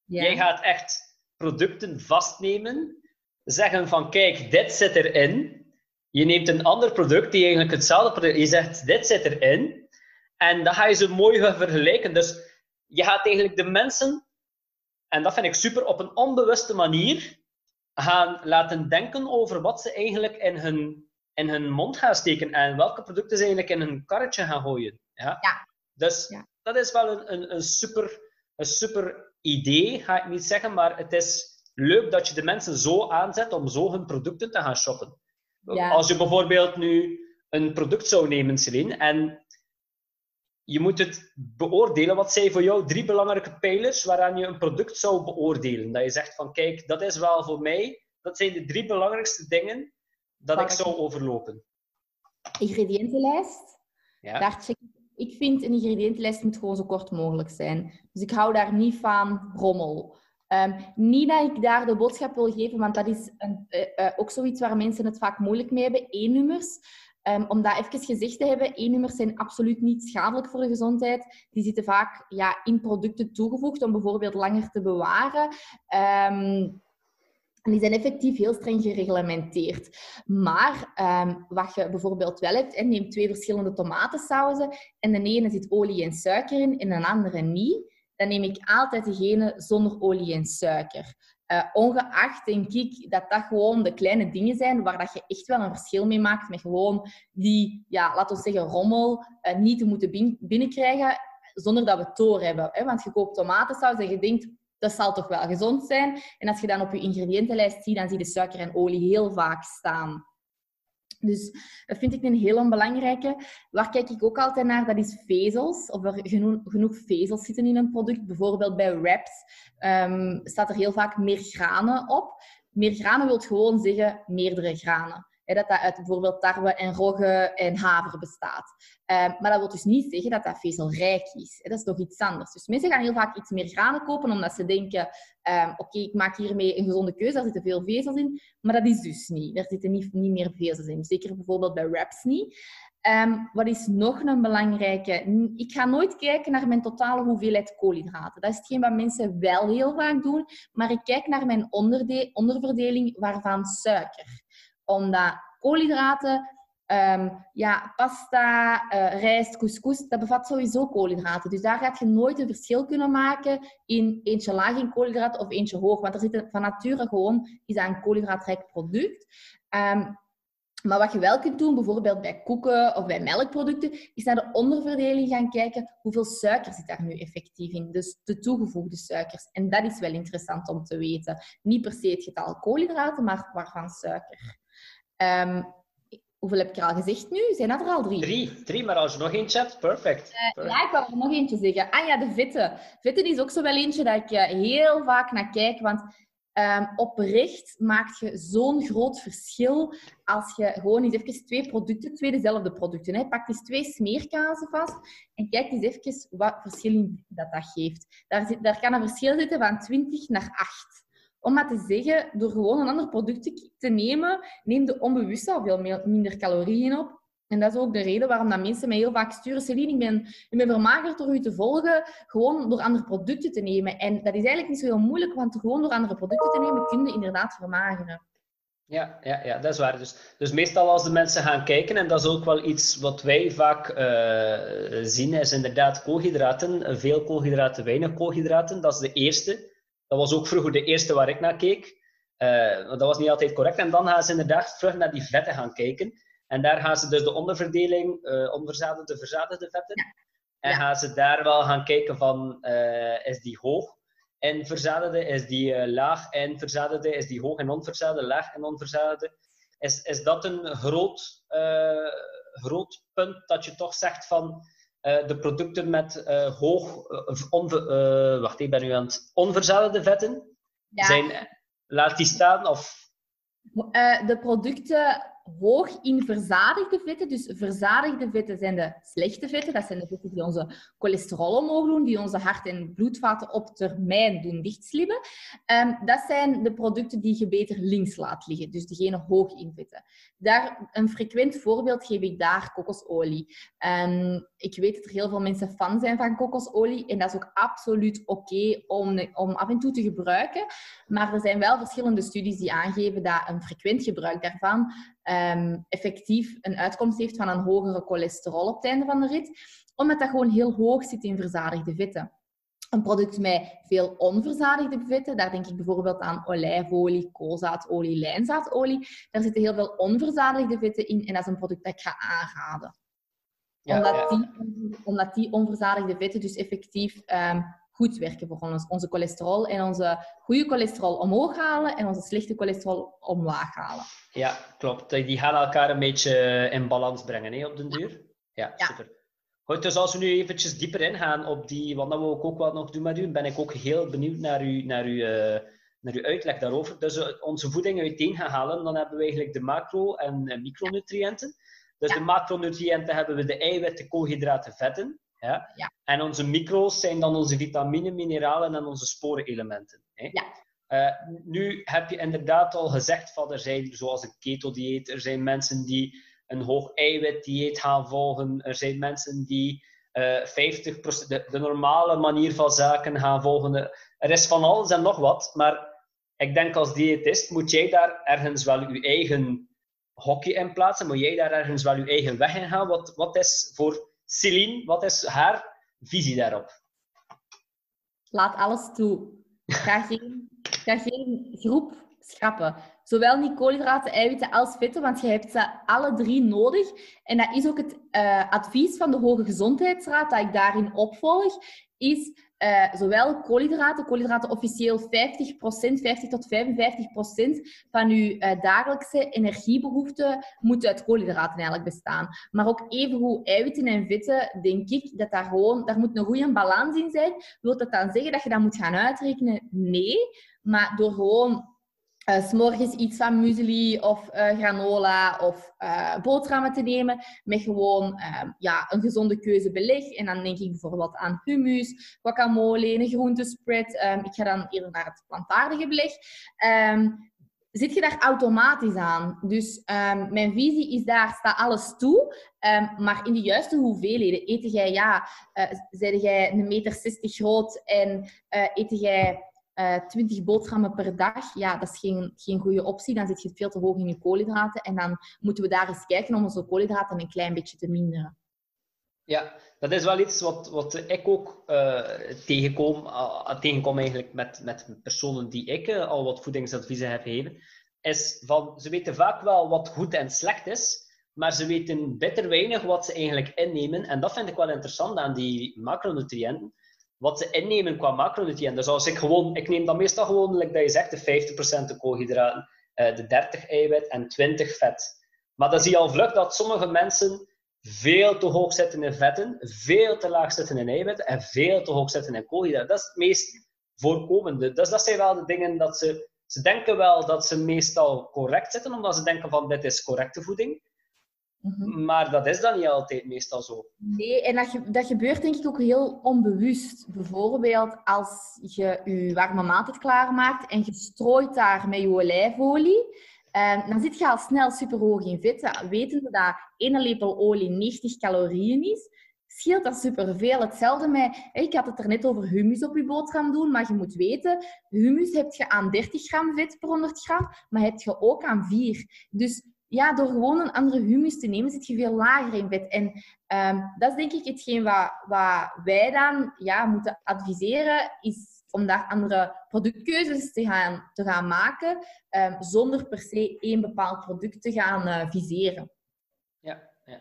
ja. jij gaat echt producten vastnemen, zeggen van kijk, dit zit erin. Je neemt een ander product die eigenlijk hetzelfde product, je zegt dit zit erin. En dan ga je ze mooi vergelijken. Dus je gaat eigenlijk de mensen, en dat vind ik super, op een onbewuste manier gaan laten denken over wat ze eigenlijk in hun, in hun mond gaan steken en welke producten ze eigenlijk in hun karretje gaan gooien. Ja? ja. Dus dat is wel een, een, een, super, een super idee, ga ik niet zeggen, maar het is leuk dat je de mensen zo aanzet om zo hun producten te gaan shoppen. Ja. Als je bijvoorbeeld nu een product zou nemen, Celine, en je moet het beoordelen. Wat zijn voor jou drie belangrijke pijlers waaraan je een product zou beoordelen? Dat je zegt van kijk, dat is wel voor mij, dat zijn de drie belangrijkste dingen dat ik zou overlopen. Ingrediëntenlijst. Ja. Daar check ik. ik vind een ingrediëntenlijst moet gewoon zo kort mogelijk zijn. Dus ik hou daar niet van rommel. Um, niet dat ik daar de boodschap wil geven, want dat is een, uh, uh, ook zoiets waar mensen het vaak moeilijk mee hebben. Eén nummers. Um, om dat even gezegd te hebben, E-nummers zijn absoluut niet schadelijk voor de gezondheid. Die zitten vaak ja, in producten toegevoegd om bijvoorbeeld langer te bewaren. Um, en die zijn effectief heel streng gereglementeerd. Maar um, wat je bijvoorbeeld wel hebt, neem twee verschillende tomatensauzen en de ene zit olie en suiker in en de andere niet. Dan neem ik altijd degene zonder olie en suiker. Uh, ongeacht denk ik dat dat gewoon de kleine dingen zijn waar dat je echt wel een verschil mee maakt met gewoon die, ja, laten we zeggen, rommel uh, niet te moeten binnenkrijgen zonder dat we het doorhebben. Hè? Want je koopt tomatensaus en je denkt, dat zal toch wel gezond zijn. En als je dan op je ingrediëntenlijst ziet, dan zie je suiker en olie heel vaak staan. Dus dat vind ik een heel belangrijke. Waar kijk ik ook altijd naar, dat is vezels. Of er genoeg, genoeg vezels zitten in een product. Bijvoorbeeld bij wraps um, staat er heel vaak meer granen op. Meer granen wil gewoon zeggen meerdere granen dat dat uit bijvoorbeeld tarwe en rogge en haver bestaat. Ehm, maar dat wil dus niet zeggen dat dat vezelrijk is. dat is nog iets anders. Dus mensen gaan heel vaak iets meer granen kopen omdat ze denken, um, oké, ik maak hiermee een gezonde keuze, daar zitten veel vezels in. Maar dat is dus niet. Er zitten niet, niet meer vezels in. Zeker bijvoorbeeld bij wraps niet. Ehm, wat is nog een belangrijke? Ik ga nooit kijken naar mijn totale hoeveelheid koolhydraten. Dat is hetgeen wat mensen wel heel vaak doen. Maar ik kijk naar mijn onderverdeling waarvan suiker. Omdat koolhydraten Ehm, ja, pasta, uh, rijst, couscous, dat bevat sowieso koolhydraten. Dus daar gaat je nooit een verschil kunnen maken in eentje laag in koolhydraten of eentje hoog. Want er zit van nature gewoon is dat een koolhydraatrijk product. Ehm, maar wat je wel kunt doen, bijvoorbeeld bij koeken of bij melkproducten, is naar de onderverdeling gaan kijken hoeveel suiker zit daar nu effectief in. Dus de toegevoegde suikers. En dat is wel interessant om te weten. Niet per se het getal koolhydraten, maar waarvan suiker. Um, Hoeveel heb ik er al gezegd nu? Zijn dat er al drie? Drie, drie maar als je nog eentje hebt, perfect. Uh, ja, ik wou er nog eentje zeggen. Ah ja, de vetten. Vetten is ook zo wel eentje dat ik uh, heel vaak naar kijk, want um, oprecht maakt je zo'n groot verschil als je gewoon eens even twee producten, twee dezelfde producten, hè, pak eens twee smeerkazen vast en kijk eens even wat verschil dat dat geeft. Daar, zit, daar kan een verschil zitten van 20 naar 8 om maar te zeggen, door gewoon een ander product te nemen, neem de onbewust al veel minder calorieën op. En dat is ook de reden waarom dat mensen mij heel vaak sturen. Celine, ik ben, ik ben vermagerd door u te volgen, gewoon door andere producten te nemen. En dat is eigenlijk niet zo heel moeilijk, want gewoon door andere producten te nemen kun je inderdaad vermageren. Ja, ja, ja, dat is waar. Dus, dus meestal als de mensen gaan kijken, en dat is ook wel iets wat wij vaak uh, zien, is inderdaad koolhydraten. Veel koolhydraten, weinig koolhydraten. Dat is de eerste. Dat was ook vroeger de eerste waar ik naar keek. Uh, dat was niet altijd correct. En dan gaan ze inderdaad terug naar die vetten gaan kijken. En daar gaan ze dus de onderverdeling, uh, onverzadigde, verzadigde vetten. En gaan ze daar wel gaan kijken van, uh, is die hoog en verzadigde, is die laag en verzadigde, is die hoog en onverzadigde, laag en onverzadigde. Is, is dat een groot, groot punt dat je toch zegt van, uh, de producten met uh, hoog, uh, onver, wacht, ik ben nu aan het onverzadigde vetten. Ja. Zijn, laat die staan of? de producten hoog in verzadigde vetten. Dus verzadigde vetten zijn de slechte vetten. Dat zijn de vetten die onze cholesterol omhoog doen, die onze hart- en bloedvaten op termijn doen dichtslippen. Um, dat zijn de producten die je beter links laat liggen. Dus diegene hoog in vetten. Daar, een frequent voorbeeld geef ik daar kokosolie. Um, ik weet dat er heel veel mensen fan zijn van kokosolie. En dat is ook absoluut oké om, om af en toe te gebruiken. Maar er zijn wel verschillende studies die aangeven dat een frequent gebruik daarvan um, effectief een uitkomst heeft van een hogere cholesterol op het einde van de rit. Omdat dat gewoon heel hoog zit in verzadigde vetten. Een product met veel onverzadigde vetten, daar denk ik bijvoorbeeld aan olijfolie, koolzaadolie, lijnzaadolie. Daar zitten heel veel onverzadigde vetten in en dat is een product dat ik ga aanraden. Ja, omdat, Die, omdat die onverzadigde vetten dus effectief um, goed werken voor ons. Onze cholesterol en onze goede cholesterol omhoog halen en onze slechte cholesterol omlaag halen. Ja, klopt. Die gaan elkaar een beetje in balans brengen hè, op den duur. Ja, ja. super. Goed, dus als we nu eventjes dieper ingaan op die, want dat wil ik ook wat nog doen met u, ben ik ook heel benieuwd naar, u, naar, u, uh, naar uw uitleg daarover. Dus uh, onze voeding uiteen gaan halen, dan hebben we eigenlijk de macro- en micronutriënten. Dus ja. de macronutriënten hebben we de eiwitten, koolhydraten, vetten. Ja? ja? En onze micro's zijn dan onze vitamine, mineralen en onze sporenelementen. Hè? Ja. Uh, nu heb je inderdaad al gezegd van er zijn zoals een keto-dieet, er zijn mensen die een hoog eiwit-dieet gaan volgen, er zijn mensen die uh, eh, 50% de, de, normale manier van zaken gaan volgen. Er is van alles en nog wat, maar ik denk als diëtist moet jij daar ergens wel je eigen hokje in plaatsen, moet jij daar ergens wel je eigen weg in gaan. Wat, wat is voor Celine, wat is haar visie daarop? Laat alles toe. Ga geen, ga geen groep schrappen. Zowel niet koolhydraten, eiwitten als vetten, want je hebt ze alle drie nodig. En dat is ook het uh, advies van de Hoge Gezondheidsraad dat ik daarin opvolg, is uh, zowel koolhydraten, koolhydraten officieel 50%, 50 tot 55% van uw uh, dagelijkse energiebehoeften moet uit koolhydraten eigenlijk bestaan. Maar ook evengoed eiwitten en vetten, denk ik dat daar gewoon, daar moet een goede balans in zijn. Wilt dat dan zeggen dat je dat moet gaan uitrekenen? Nee. Maar door gewoon uh, s morgens iets van muesli of uh, granola of uh, boterhammen te nemen met gewoon ehm, ja, een gezonde keuze beleg. En dan denk ik bijvoorbeeld aan hummus, guacamole, een groentespread. Um, ik ga dan eerder naar het plantaardige beleg. Um, zit je daar automatisch aan. Dus mijn visie is daar, staat alles toe, maar in de juiste hoeveelheden. Eet jij, ja, uh, jij een meter 60 groot en uh, eet jij uh, eh, 20 boterhammen per dag, ja, dat is geen, geen goede optie. Dan zit je veel te hoog in je koolhydraten. En dan moeten we daar eens kijken om onze koolhydraten een klein beetje te minderen. Ja, dat is wel iets wat, wat ik ook uh, tegenkom, uh, tegenkom eigenlijk met, met personen die ik al wat voedingsadviezen heb gegeven. Is van, ze weten vaak wel wat goed en slecht is, maar ze weten bitter weinig wat ze eigenlijk innemen. En dat vind ik wel interessant aan die macronutriënten. Wat ze innemen qua macronutriënten. Dus als ik gewoon, ik neem dan meestal gewoon, like dat je zegt, de 50% de koolhydraten, de 30 eiwit en 20 vet. Maar dan zie je al vlug dat sommige mensen veel te hoog zitten in vetten, veel te laag zitten in eiwitten en veel te hoog zitten in koolhydraten. Dat is het meest voorkomende. Dus dat zijn wel de dingen dat ze... Ze denken wel dat ze meestal correct zitten, omdat ze denken van dit is correcte voeding. Mhm. Maar dat is dan niet altijd meestal zo. Nee, en dat, dat gebeurt denk ik ook heel onbewust. Bijvoorbeeld als je je warme maaltijd klaarmaakt en je strooit daar met je olijfolie Um, dan zit je al snel super hoog in vet. Wetende dat één lepel olie 90 calorieën is, scheelt dat superveel. Hetzelfde met, ik had het er net over humus op je boterham doen, maar je moet weten, humus heb je aan 30 gram vet per 100 gram, maar heb je ook aan 4. Dus ja, door gewoon een andere humus te nemen, zit je veel lager in vet. En um, dat is denk ik hetgeen wat, wat wij dan ja, moeten adviseren, is om daar andere productkeuzes te gaan, te gaan maken, um, zonder per se één bepaald product te gaan uh, viseren. Ja, ja.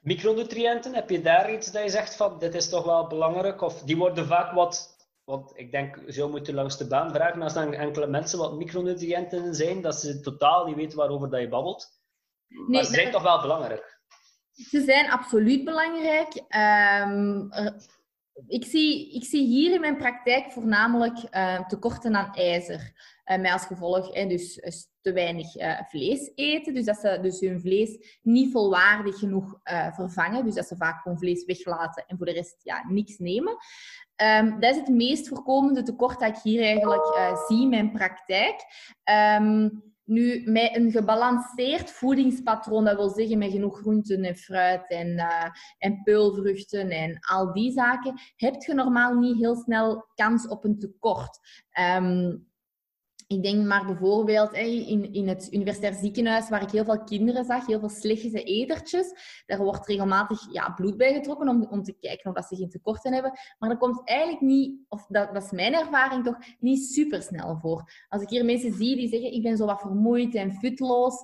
Micronutriënten, heb je daar iets dat je zegt van dit is toch wel belangrijk? Of die worden vaak wat, want ik denk, zo moeten langs de baan vragen als dan enkele mensen wat micronutriënten zijn, dat ze totaal niet weten waarover dat je babbelt. Nee, maar ze zijn toch wel belangrijk? Ze zijn absoluut belangrijk. Um, ik zie, ik zie hier in mijn praktijk voornamelijk uh, tekorten aan ijzer. Uh, met als gevolg dus, dus te weinig uh, vlees eten. Dus dat ze dus hun vlees niet volwaardig genoeg vervangen. Dus dat ze vaak gewoon vlees weglaten en voor de rest ja, niks nemen. Um, dat is het meest voorkomende tekort dat ik hier eigenlijk zie in mijn praktijk. Um, nu, met een gebalanceerd voedingspatroon, dat wil zeggen met genoeg groenten en fruit en, uh, en peulvruchten en al die zaken, heb je normaal niet heel snel kans op een tekort. Um, ik denk maar bijvoorbeeld in, in het universitair ziekenhuis, waar ik heel veel kinderen zag, heel veel slechte etertjes. Daar wordt regelmatig ja, bloed bij getrokken om, om te kijken of dat ze geen tekorten hebben. Maar dat komt eigenlijk niet, of dat, dat is mijn ervaring toch, niet super snel voor. Als ik hier mensen zie die zeggen, ik ben zo wat vermoeid en futloos,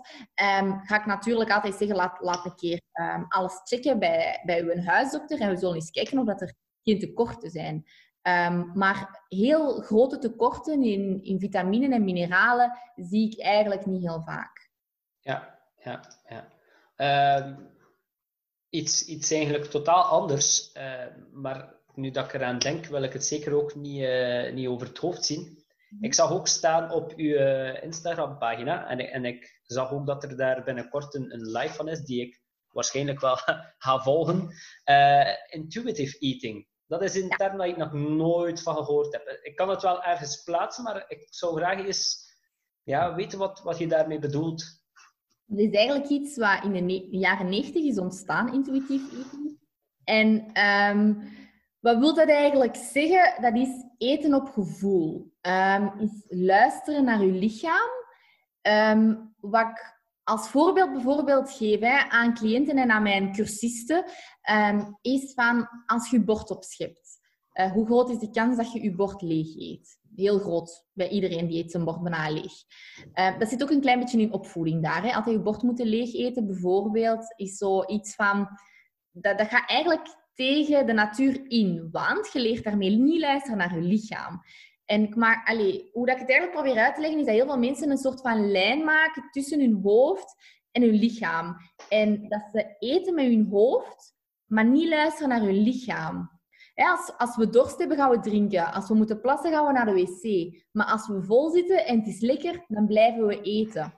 um, ga ik natuurlijk altijd zeggen, laat, laat een keer um, alles checken bij, bij uw huisdokter en we zullen eens kijken of dat er geen tekorten zijn. Um, maar heel grote tekorten in, in vitaminen en mineralen zie ik eigenlijk niet heel vaak. Ja, ja, ja. Um, iets, iets eigenlijk totaal anders. Uh, maar nu dat ik eraan denk, wil ik het zeker ook niet, uh, niet over het hoofd zien. Mhm. Ik zag ook staan op uw uh, Instagram-pagina en, en ik zag ook dat er daar binnenkort een, een live van is, die ik waarschijnlijk wel ga volgen. Uh, intuitive eating. Dat is een term dat ik nog nooit van gehoord heb. Ik kan het wel ergens plaatsen, maar ik zou graag eens ja, weten wat, wat je daarmee bedoelt. Het is eigenlijk iets wat in de jaren 90 is ontstaan, intuïtief eten. En um, wat wil dat eigenlijk zeggen? Dat is eten op gevoel. Um, is luisteren naar je lichaam. Um, wat ik als voorbeeld bijvoorbeeld hè, aan cliënten en aan mijn cursisten, um, is van als je je bord opschept. Uh, hoe groot is de kans dat je je bord leeg eet? Heel groot, bij iedereen die eet zijn bord bijna leeg. Uh, dat zit ook een klein beetje in opvoeding daar. Hè. Altijd je bord moeten leeg eten, bijvoorbeeld, is zoiets van... Dat, dat gaat eigenlijk tegen de natuur in, want je leert daarmee niet luisteren naar je lichaam. En maar, allee, hoe dat ik het eigenlijk probeer uit te leggen, is dat heel veel mensen een soort van lijn maken tussen hun hoofd en hun lichaam. En dat ze eten met hun hoofd, maar niet luisteren naar hun lichaam. als, als we dorst hebben, gaan we drinken. Als we moeten plassen, gaan we naar de wc. Maar als we vol zitten en het is lekker, dan blijven we eten.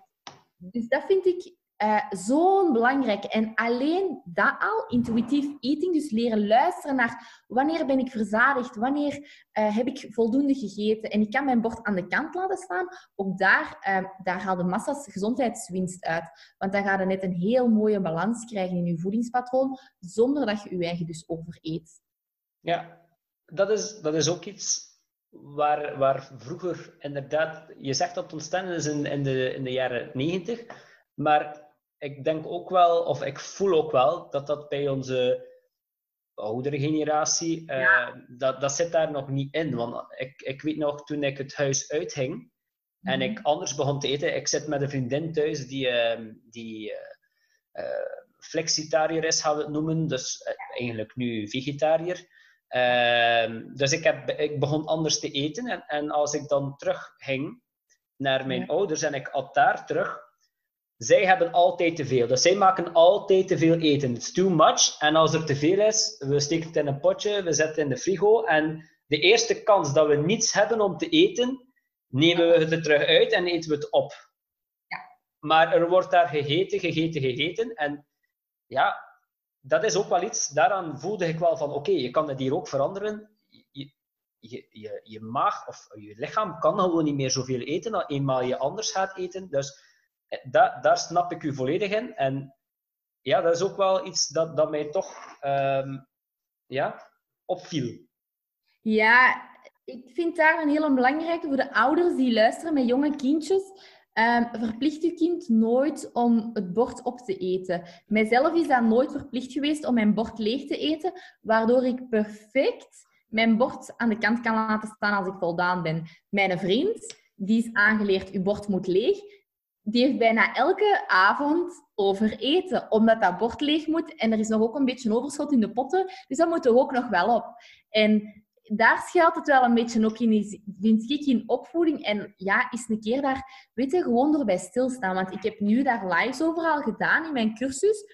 Dus dat vind ik uh, zo'n belangrijk. En alleen dat al, intuïtief eating, dus leren luisteren naar wanneer ben ik verzadigd, wanneer uh, heb ik voldoende gegeten en ik kan mijn bord aan de kant laten staan, ook daar, uh, daar haal massa's gezondheidswinst uit. Want dan ga je net een heel mooie balans krijgen in je voedingspatroon, zonder dat je je eigen dus overeet. Ja, dat is, dat is ook iets waar, waar vroeger inderdaad, je zegt dat ontstaan is in, in, de, in de jaren negentig, maar ik denk ook wel, of ik voel ook wel, dat dat bij onze oudere generatie, uh, dat, dat zit daar nog niet in. Want ik, ik weet nog, toen ik het huis uithing mm -hmm. en ik anders begon te eten, ik zit met een vriendin thuis die, uh, die uh, flexitariër is, gaan we het noemen, dus eigenlijk nu vegetariër. Ehm, dus ik, heb, ik begon anders te eten en, en als ik dan terugging naar mijn ja. ouders en ik at daar terug, zij hebben altijd te veel. Dus zij maken altijd te veel eten. It's too much. En als er te veel is, we steken het in een potje, we zetten het in de frigo. En de eerste kans dat we niets hebben om te eten, nemen we het er terug uit en eten we het op. Ja. Maar er wordt daar gegeten, gegeten, gegeten. En ja, dat is ook wel iets, daaraan voelde ik wel van, oké, je kan het hier ook veranderen. Je, je, je, je maag of je lichaam kan gewoon niet meer zoveel eten, dan eenmaal je anders gaat eten. Dus da, daar snap ik u volledig in. En ja, dat is ook wel iets dat, dat mij toch um, ja, opviel. Ja, ik vind daar een heel belangrijke voor de ouders die luisteren met jonge kindjes. Um, verplicht je kind nooit om het bord op te eten. Mijzelf is dat nooit verplicht geweest om mijn bord leeg te eten, waardoor ik perfect mijn bord aan de kant kan laten staan als ik voldaan ben. Mijn vriend, die is aangeleerd, uw bord moet leeg die heeft bijna elke avond over eten, omdat dat bord leeg moet. En er is nog ook een beetje overschot in de potten, dus dat moet er ook nog wel op. En daar schuilt het wel een beetje ook in, vind ik, in opvoeding. En ja, eens een keer daar, weet je, gewoon erbij stilstaan. Want ik heb nu daar lives overal gedaan in mijn cursus.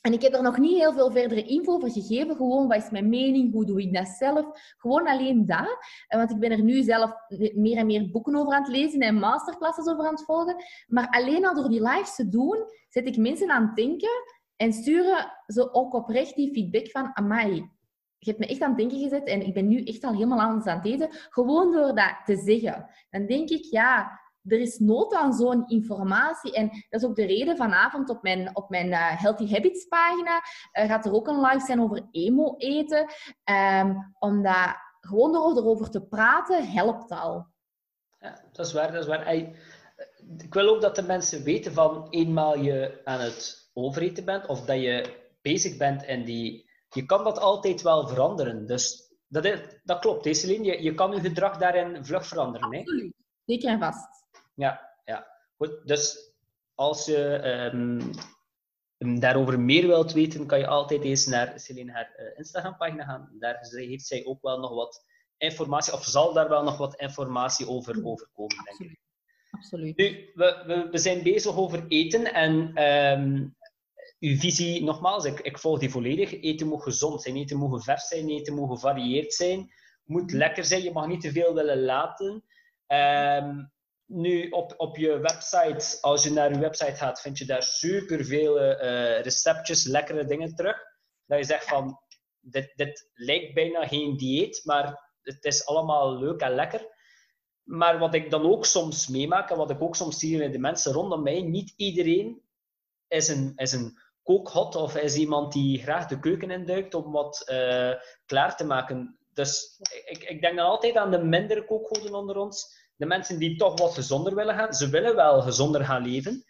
En ik heb er nog niet heel veel verdere info over gegeven. Gewoon, wat is mijn mening? Hoe doe ik dat zelf? Gewoon alleen dat. Want ik ben er nu zelf meer en meer boeken over aan het lezen en masterclasses over aan het volgen. Maar alleen al door die lives te doen, zet ik mensen aan het denken en sturen ze ook oprecht die feedback van, amai, je hebt me echt aan het denken gezet en ik ben nu echt al helemaal anders aan het eten. Gewoon door dat te zeggen. Dan denk ik, ja, er is nood aan zo'n informatie. En dat is ook de reden vanavond op mijn, op mijn uh, Healthy Habits pagina uh, gaat er ook een live zijn over emo eten. Um, omdat gewoon door erover te praten helpt al. Ja, dat is waar. Dat is waar. Ik wil ook dat de mensen weten van eenmaal je aan het overeten bent of dat je bezig bent en die... Je kan dat altijd wel veranderen. Dus dat, is, dat klopt, Celine? Je, je kan je gedrag daarin vlug veranderen. Absoluut. Zeker en vast. Ja, ja. Goed, dus als je um, daarover meer wilt weten, kan je altijd eens naar Celine haar uh, Instagram-pagina gaan. Daar heeft zij ook wel nog wat informatie, of zal daar wel nog wat informatie over, over komen, denk ik. Absoluut. Nu, we, we, we zijn bezig over eten en um, uw visie, nogmaals, ik, ik volg die volledig. Eten moet gezond zijn, eten moet vers zijn, eten moet gevarieerd zijn, moet lekker zijn, je mag niet te veel willen laten. Um, nu, op, op je website, als je naar je website gaat, vind je daar superveel uh, receptjes, lekkere dingen terug. Dat je zegt van, dit, dit lijkt bijna geen dieet, maar het is allemaal leuk en lekker. Maar wat ik dan ook soms meemaak, en wat ik ook soms zie bij de mensen rondom mij, niet iedereen is een, is een kookhot of is iemand die graag de keuken induikt om wat uh, klaar te maken. Dus ik, ik denk dan altijd aan de mindere kookgoden onder ons de mensen die toch wat gezonder willen gaan, ze willen wel gezonder gaan leven.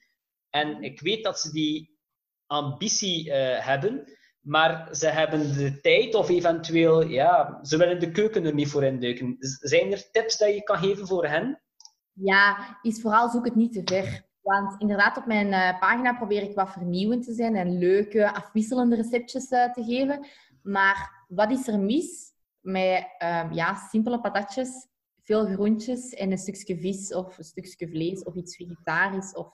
En ik weet dat ze die ambitie uh, hebben, maar ze hebben de tijd of eventueel, ja, ze willen de keuken er niet voor induiken. Zijn er tips dat je kan geven voor hen? Ja, is vooral zoek het niet te ver. Want inderdaad, op mijn uh, pagina probeer ik wat vernieuwend te zijn en leuke, afwisselende receptjes uh, te geven. Maar wat is er mis met ja, simpele patatjes veel groentjes en een stukje vis of een stukje vlees of iets vegetarisch of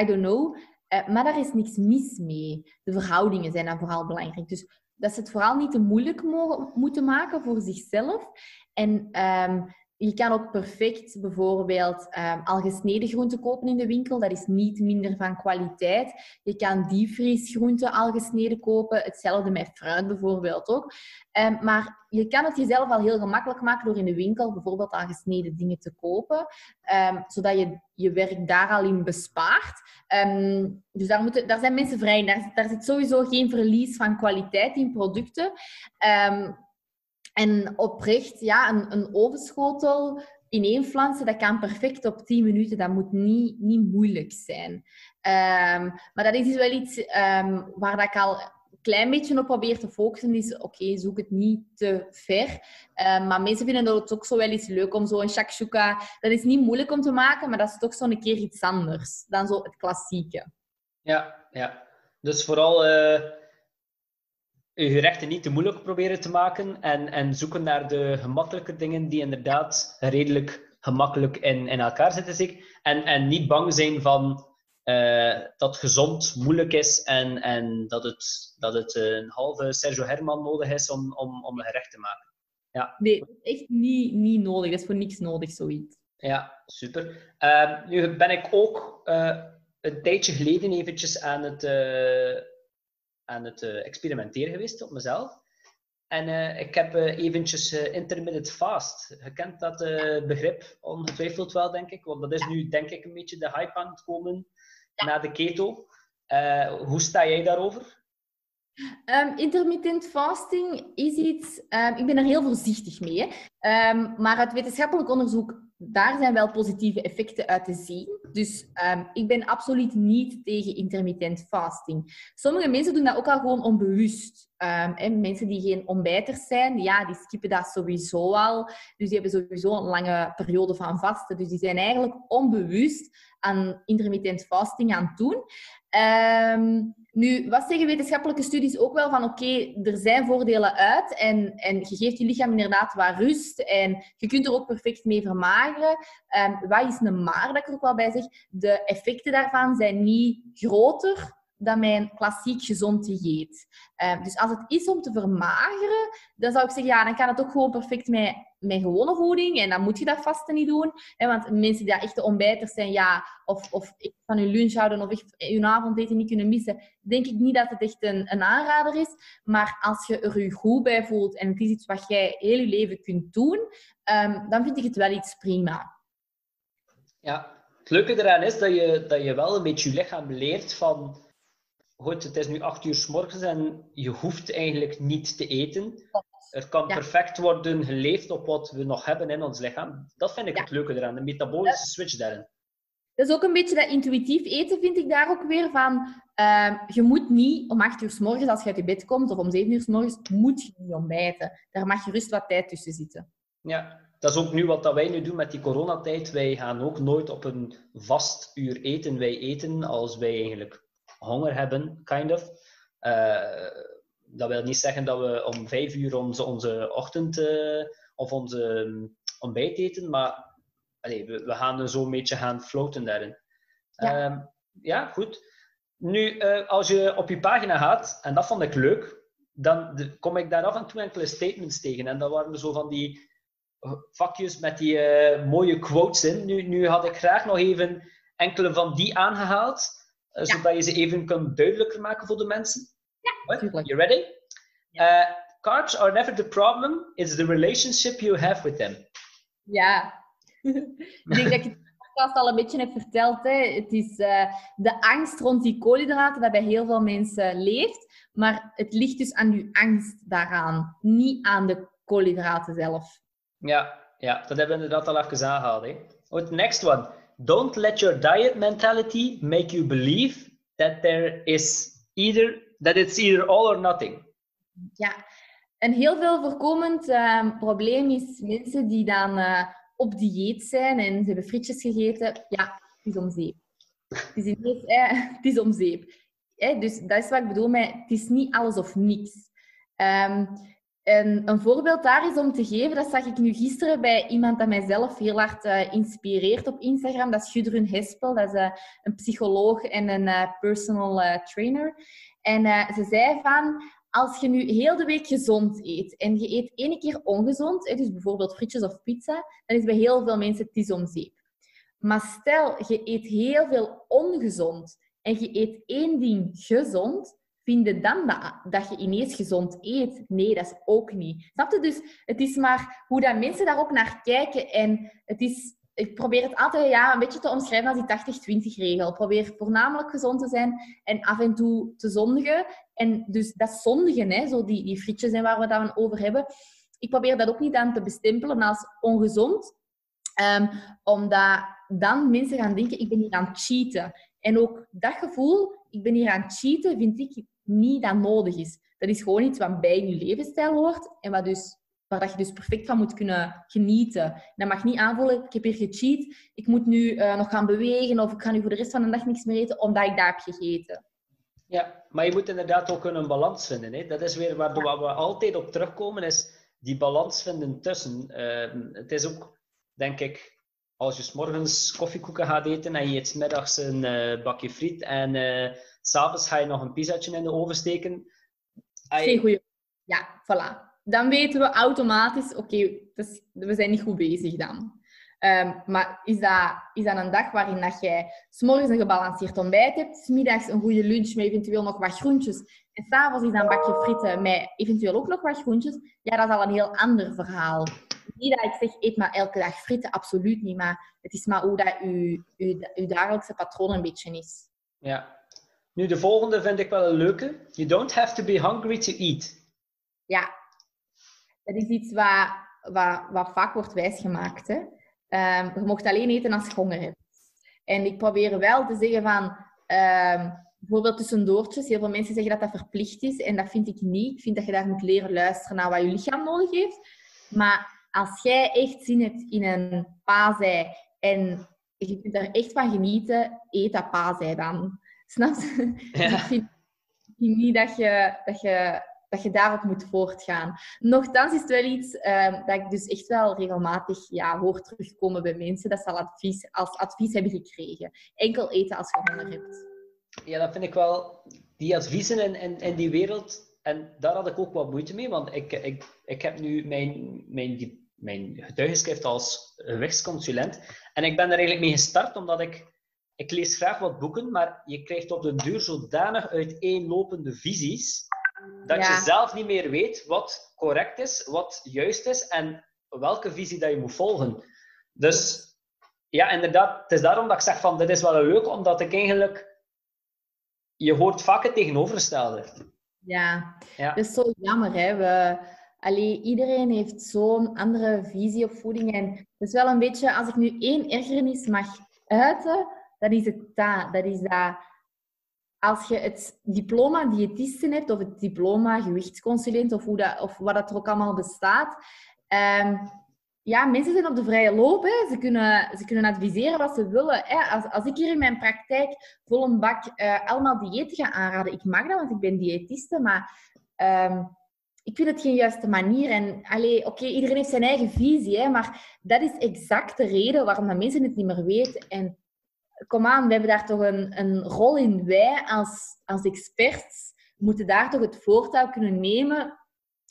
I don't know. Uh, maar daar is niks mis mee. De verhoudingen zijn dan vooral belangrijk. Dus dat ze het vooral niet te moeilijk mogen, moeten maken voor zichzelf. En um, je kan ook perfect bijvoorbeeld um, al gesneden groenten kopen in de winkel. Dat is niet minder van kwaliteit. Je kan diepvriesgroenten al gesneden kopen. Hetzelfde met fruit bijvoorbeeld ook. Um, maar je kan het jezelf al heel gemakkelijk maken door in de winkel bijvoorbeeld al gesneden dingen te kopen. Um, zodat je je werk daar al in bespaart. dus daar, moeten, daar zijn mensen vrij in. Daar, daar zit sowieso geen verlies van kwaliteit in producten. En oprecht, ja, een, een ovenschotel in één flansen, dat kan perfect op 10 minuten. Dat moet niet, niet moeilijk zijn. Um, maar dat is dus wel iets um, waar dat ik al een klein beetje op probeer te focussen. Is oké, zoek het niet te ver. Um, maar mensen vinden het ook zo wel iets leuk om zo een shakshuka... Dat is niet moeilijk om te maken, maar dat is toch zo'n keer iets anders dan zo het klassieke. Ja, ja. Dus vooral... Uh je gerechten niet te moeilijk proberen te maken en, en zoeken naar de gemakkelijke dingen die inderdaad redelijk gemakkelijk in, in elkaar zitten. Zich. En, en niet bang zijn van uh, dat gezond moeilijk is en, en dat, het, dat het een halve Sergio Herman nodig is om, om, om een gerecht te maken. Ja. Nee, echt niet, niet nodig. Dat is voor niks nodig, zoiets. Ja, super. Uh, nu ben ik ook uh, een tijdje geleden eventjes aan het aan het uh, experimenteren geweest op mezelf. En uh, ik heb uh, eventjes intermittent fast. Je kent dat begrip ongetwijfeld wel, denk ik. Want dat is nu, denk ik, een beetje de hype aan het komen na de keto. hoe sta jij daarover? Um, intermittent fasting is iets, um, ik ben er heel voorzichtig mee. Um, maar uit wetenschappelijk onderzoek daar zijn wel positieve effecten uit te zien. Dus ik ben absoluut niet tegen intermittent fasting. Sommige mensen doen dat ook al gewoon onbewust. Um, mensen die geen ontbijters zijn, ja, die skippen dat sowieso al. Dus die hebben sowieso een lange periode van vasten. Dus die zijn eigenlijk onbewust aan intermittent fasting aan het doen. Nu, wat zeggen wetenschappelijke studies ook wel van oké, er zijn voordelen uit en, en je geeft je lichaam inderdaad wat rust en je kunt er ook perfect mee vermageren. Um, wat is een maar, dat ik er ook wel bij zeg, de effecten daarvan zijn niet groter dan mijn klassiek gezond dieet. Uh, dus als het is om te vermageren, dan zou ik zeggen, ja, dan kan het ook gewoon perfect met, met gewone voeding. En dan moet je dat vasten niet doen. Hè, want mensen die echt de ontbijters zijn, ja, of, of van hun lunch houden of echt hun avondeten niet kunnen missen, denk ik niet dat het echt een, een aanrader is. Maar als je er je goed bij voelt en het is iets wat jij heel je leven kunt doen, um, dan vind ik het wel iets prima. Ja, het leuke eraan is dat je, dat je wel een beetje je lichaam leert van goed, het is nu acht uur s morgens en je hoeft eigenlijk niet te eten. Er kan perfect worden geleefd op wat we nog hebben in ons lichaam. Dat vind ik het leuke eraan, de metabolische switch daarin. Dat is ook een beetje dat intuïtief eten, vind ik daar ook weer van. Uh, je moet niet om acht uur s morgens, als je uit je bed komt, of om zeven uur s morgens, moet je niet ontbijten. Daar mag je rust wat tijd tussen zitten. Ja, dat is ook nu wat dat wij nu doen met die coronatijd. Wij gaan ook nooit op een vast uur eten. Wij eten als wij eigenlijk honger hebben, kind of. Uh, dat wil niet zeggen dat we om vijf uur onze, onze ochtend uh, of onze um, ontbijt eten, maar allee, we, we gaan er zo een beetje gaan floaten daarin. Ja, um, ja goed. Nu, uh, als je op je pagina gaat, en dat vond ik leuk, dan de, kom ik daar af en toe enkele statements tegen. En dat waren zo van die vakjes met die mooie quotes in. Nu, nu had ik graag nog even enkele van die aangehaald. Ja. zodat je ze even kunt duidelijker maken voor de mensen. Ja, What? You ready? Uh, carbs are never the problem, it's the relationship you have with them. Ja, ik denk dat ik het podcast al een beetje heb verteld. Hè. Het is uh, de angst rond die koolhydraten dat bij heel veel mensen leeft. Maar het ligt dus aan uw angst daaraan, niet aan de koolhydraten zelf. Ja, ja dat hebben we inderdaad al even aangehaald. Hè. Oh, next one. Don't let your diet mentality make you believe that there is either that it's either all or nothing. Ja, een heel veel voorkomend uh, probleem is mensen die dan uh, op dieet zijn en ze hebben frietjes gegeten. Ja, het is om zeep. Het is, eh, om zeep. Eh, dus dat is wat ik bedoel met het is niet alles of niks. Um, en een voorbeeld daar is om te geven, dat zag ik nu gisteren bij iemand dat mijzelf heel hard uh, inspireert op Instagram. Dat is Gudrun Hespel, dat is uh, een psycholoog en een uh, personal trainer. En ze zei van, als je nu heel de week gezond eet en je eet één keer ongezond, dus bijvoorbeeld frietjes of pizza, dan is bij heel veel mensen het is om zeep. Maar stel, je eet heel veel ongezond en je eet één ding gezond, vind je dan dat, je ineens gezond eet? Nee, dat is ook niet. Snap je? Dus het is maar hoe dat mensen daar ook naar kijken. En het is, ik probeer het altijd ja, een beetje te omschrijven als die 80-20 regel. Probeer voornamelijk gezond te zijn en af en toe te zondigen. En dus dat zondigen, hè, zo die, die frietjes zijn waar we het over hebben. Ik probeer dat ook niet aan te bestempelen als ongezond. Um, omdat dan mensen gaan denken, ik ben hier aan het cheaten. En ook dat gevoel, ik ben hier aan het cheaten, vind ik niet dat nodig is. Dat is gewoon iets wat bij je levensstijl hoort en wat dus, waar dat je dus perfect van moet kunnen genieten. dat mag niet aanvoelen, ik heb hier gecheat, ik moet nu uh, nog gaan bewegen of ik ga nu voor de rest van de dag niks meer eten omdat ik daar heb gegeten. Ja, maar je moet inderdaad ook een balans vinden. Hè? Dat is weer waar we altijd op terugkomen, is die balans vinden tussen. Uh, het is ook, denk ik, als je s morgens koffiekoeken gaat eten en je eet middags een uh, bakje friet en uh, s'avonds ga je nog een pizzatje in de oven steken. Geen goeie. Ja, voilà. Dan weten we automatisch, oké, dus we zijn niet goed bezig dan. Um, maar is dat, is dat een dag waarin dat jij s'morgens een gebalanceerd ontbijt hebt, smiddags een goede lunch met eventueel nog wat groentjes en s'avonds is dat een bakje frieten met eventueel ook nog wat groentjes, ja, dat is al een heel ander verhaal niet dat ik zeg, eet maar elke dag frieten, absoluut niet. Maar het is maar hoe dat je, je, dagelijkse patroon een beetje is. Ja. Nu, de volgende vind ik wel een leuke. You don't have to be hungry to eat. Ja. Dat is iets wat, wat, wat vaak wordt wijsgemaakt. Hè? Um, je mocht alleen eten als je honger hebt. En ik probeer wel te zeggen van... Um, bijvoorbeeld tussendoortjes. Heel veel mensen zeggen dat dat verplicht is. En dat vind ik niet. Ik vind dat je daar moet leren luisteren naar wat je lichaam nodig heeft. Maar als jij echt zin hebt in een paasei en je kunt er echt van genieten, eet dat paasei dan. Snap je? Ja. Ik vind, niet dat je, dat, je, dat je daarop moet voortgaan. Nochtans is het wel iets uh, dat ik dus echt wel regelmatig ja, hoor terugkomen bij mensen. Dat ze al advies, als advies hebben gekregen. Enkel eten als je honger hebt. Ja, dat vind ik wel... Die adviezen in, in, in die wereld... En daar had ik ook wat moeite mee, want ik, ik, ik heb nu mijn, mijn mijn getuigenschrift als gewichtsconsulent. En ik ben er eigenlijk mee gestart omdat ik, ik lees graag wat boeken, maar je krijgt op de duur zodanig uiteenlopende visies, dat je zelf niet meer weet wat correct is, wat juist is en welke visie dat je moet volgen. Dus ja, inderdaad, het is daarom dat ik zeg van, dit is wel leuk, omdat ik eigenlijk... Je hoort vaak het tegenovergestelde. Ja, ja. dat is zo jammer. Hè? We, Allee, iedereen heeft zo'n andere visie op voeding. En het is wel een beetje, als ik nu één ergernis mag uiten, dat is het dat. Is dat als je het diploma diëtisten hebt, of het diploma gewichtsconsulent, of, hoe dat, of wat dat er ook allemaal bestaat. Um, ja, mensen zijn op de vrije loop. Hè. Ze, kunnen, ze kunnen adviseren wat ze willen. Hè. Als, als ik hier in mijn praktijk vol een bak uh, allemaal dieet ga aanraden, ik mag dat, want ik ben diëtiste, maar... Um, ik vind het geen juiste manier. En oké, iedereen heeft zijn eigen visie, hè, maar dat is exact de reden waarom dat mensen het niet meer weten. En kom aan, we hebben daar toch een, een rol in. Wij als, als experts moeten daar toch het voortouw kunnen nemen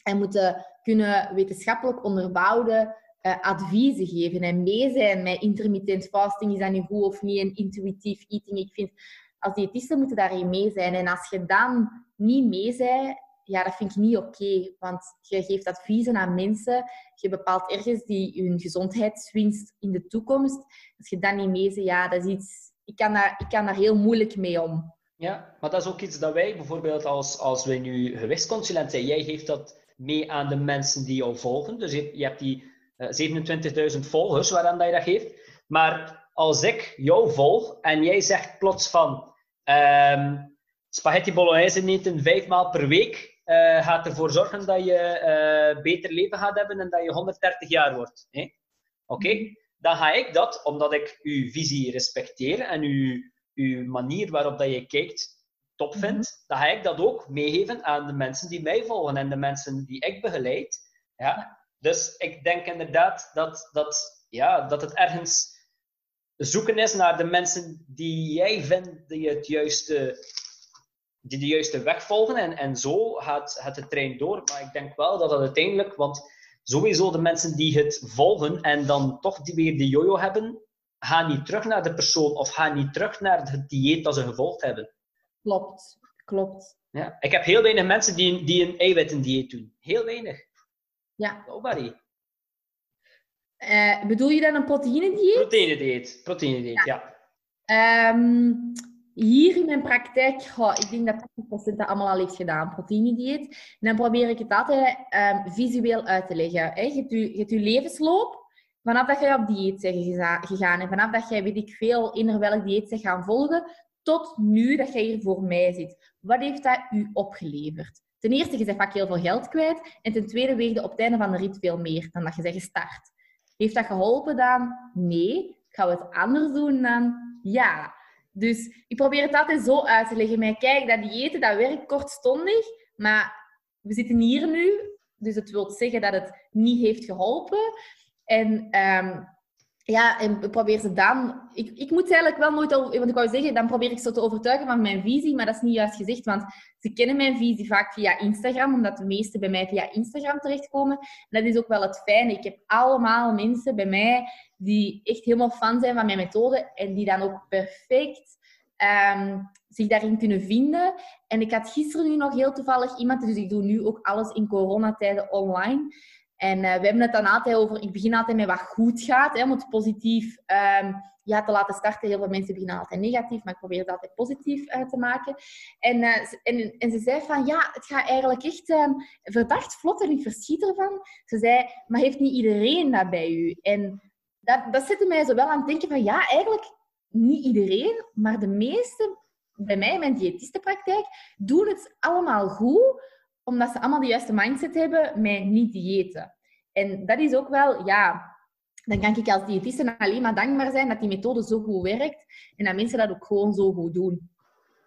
en moeten kunnen wetenschappelijk onderbouwde uh, adviezen geven en mee zijn met intermittent fasting. Is dat nu goed of niet? En intuïtief eating. Ik vind, als diëtisten moeten daarin mee zijn. En als je dan niet mee bent, ja, dat vind ik niet oké. want je geeft adviezen aan mensen. Je bepaalt ergens die hun gezondheidswinst in de toekomst. Als je dat niet mee zegt, ja, dat is iets... Ik kan, daar, ik kan daar heel moeilijk mee om. Ja, maar dat is ook iets dat wij bijvoorbeeld als, als wij nu gewichtsconsulent zijn, jij geeft dat mee aan de mensen die jou volgen. Dus je, hebt die uh, eh, 27.000 volgers waaraan dat je dat geeft. Maar als ik jou volg en jij zegt plots van um, spaghetti bolognese eten vijf maal per week, uh, gaat ervoor zorgen dat je uh, beter leven gaat hebben en dat je 130 jaar wordt. Oké? Mhm. Dan ga ik dat, omdat ik uw visie respecteer en uw, uw manier waarop dat je kijkt top vind, mhm. dan ga ik dat ook meegeven aan de mensen die mij volgen en de mensen die ik begeleid. Ja? Dus ik denk inderdaad dat, dat, ja, dat het ergens zoeken is naar de mensen die jij vindt die het juiste die de juiste weg volgen en, en zo gaat, gaat de trein door. Maar ik denk wel dat dat uiteindelijk, want sowieso de mensen die het volgen en dan toch die weer die jojo hebben, gaan niet terug naar de persoon of gaan niet terug naar het dieet dat ze gevolgd hebben. Klopt, klopt. Ja. Ik heb heel weinig mensen die, die een eiwitten-dieet doen. Heel weinig. Ja. Nobody. Uh, bedoel je dan een proteïnedieet? Proteïnedieet, proteïnedieet, ja. ja. Um, hier in mijn praktijk, ik denk dat 80% dat allemaal al heeft gedaan, proteïnedieet. En dan probeer ik het altijd um, visueel uit te leggen. Hè. Je, hebt je, levensloop, vanaf dat jij op dieet bent gegaan en vanaf dat jij, weet ik veel, in welk dieet bent gaan volgen, tot nu dat jij hier voor mij zit. Wat heeft dat u opgeleverd? Ten eerste, je bent vaak heel veel geld kwijt. En ten tweede, weegde op het einde van de rit veel meer dan dat je bent gestart. Heeft dat geholpen dan? Nee. Gaan we het anders doen dan? Ja. Dus ik probeer het altijd zo uit te leggen. Maar kijk, dat diëten, dat werkt kortstondig. Maar we zitten hier nu. Dus het wil zeggen dat het niet heeft geholpen. En um, ja, en probeer ze dan... Ik, ik moet eigenlijk wel nooit... Over, want ik wou zeggen, dan probeer ik ze te overtuigen van mijn visie. Maar dat is niet juist gezegd, want ze kennen mijn visie vaak via Instagram. Omdat de meesten bij mij via Instagram terechtkomen. En dat is ook wel het fijne. Ik heb allemaal mensen bij mij die echt helemaal fan zijn van mijn methode. En die dan ook perfect um, zich daarin kunnen vinden. En ik had gisteren nu nog heel toevallig iemand... Dus ik doe nu ook alles in coronatijden online... En uh, we hebben het dan altijd over, ik begin altijd met wat goed gaat, hè, om het positief um, ja, te laten starten. Heel veel mensen beginnen altijd negatief, maar ik probeer het altijd positief uh, te maken. En, uh, en, en ze zei van, ja, het gaat eigenlijk echt um, verdacht vlot en ik verschiet ervan. Ze zei, maar heeft niet iedereen dat bij u? En dat, dat zette mij zo wel aan het denken van, ja, eigenlijk niet iedereen, maar de meeste bij mij in mijn diëtistenpraktijk doen het allemaal goed omdat ze allemaal de juiste mindset hebben met niet diëten. En dat is ook wel, ja, dan kan ik als diëtiste alleen maar dankbaar zijn dat die methode zo goed werkt en dat mensen dat ook gewoon zo goed doen.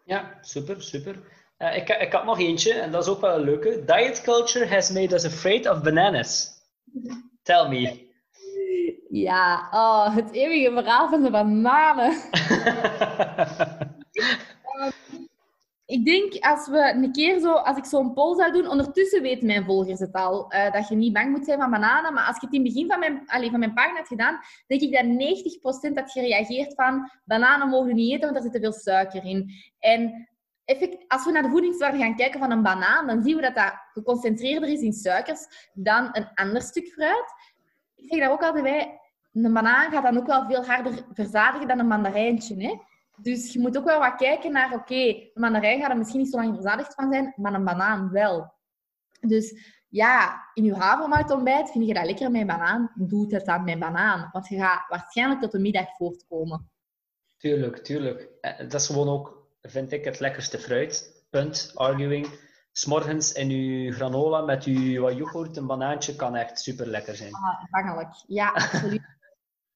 Ja, super, super. Uh, ik, ik had nog eentje, en dat is ook wel een leuke. Diet culture has made us afraid of bananas. Tell me. Ja, oh, het eeuwige verhaal van de bananen. Ik denk als we een keer zo, als ik zo'n poll zou doen, ondertussen weten mijn volgers het al, uh, dat je niet bang moet zijn van bananen. Maar als je het in het begin van mijn, allez, van mijn pagina had gedaan, denk ik dat 90% had gereageerd van bananen mogen niet eten, want er zit te veel suiker in. En als we naar de voedingswaarde gaan kijken van een banaan, dan zien we dat dat geconcentreerder is in suikers dan een ander stuk fruit. Ik zeg daar ook altijd bij, een banaan gaat dan ook wel veel harder verzadigen dan een mandarijntje. Hè? Dus je moet ook wel wat kijken naar, oké, okay, een mandarijn gaat er misschien niet zo lang verzadigd van zijn, maar een banaan wel. Dus ja, in je havermout vind je dat lekker met banaan, doe het dan met banaan. Want je gaat waarschijnlijk tot de middag voortkomen. Tuurlijk, tuurlijk. Eh, dat is gewoon ook, vind ik, het lekkerste fruit. Punt, arguing. S'morgens in je granola met je wat yoghurt, een banaantje, kan echt super lekker zijn. Ah, bangelijk. Ja, absoluut.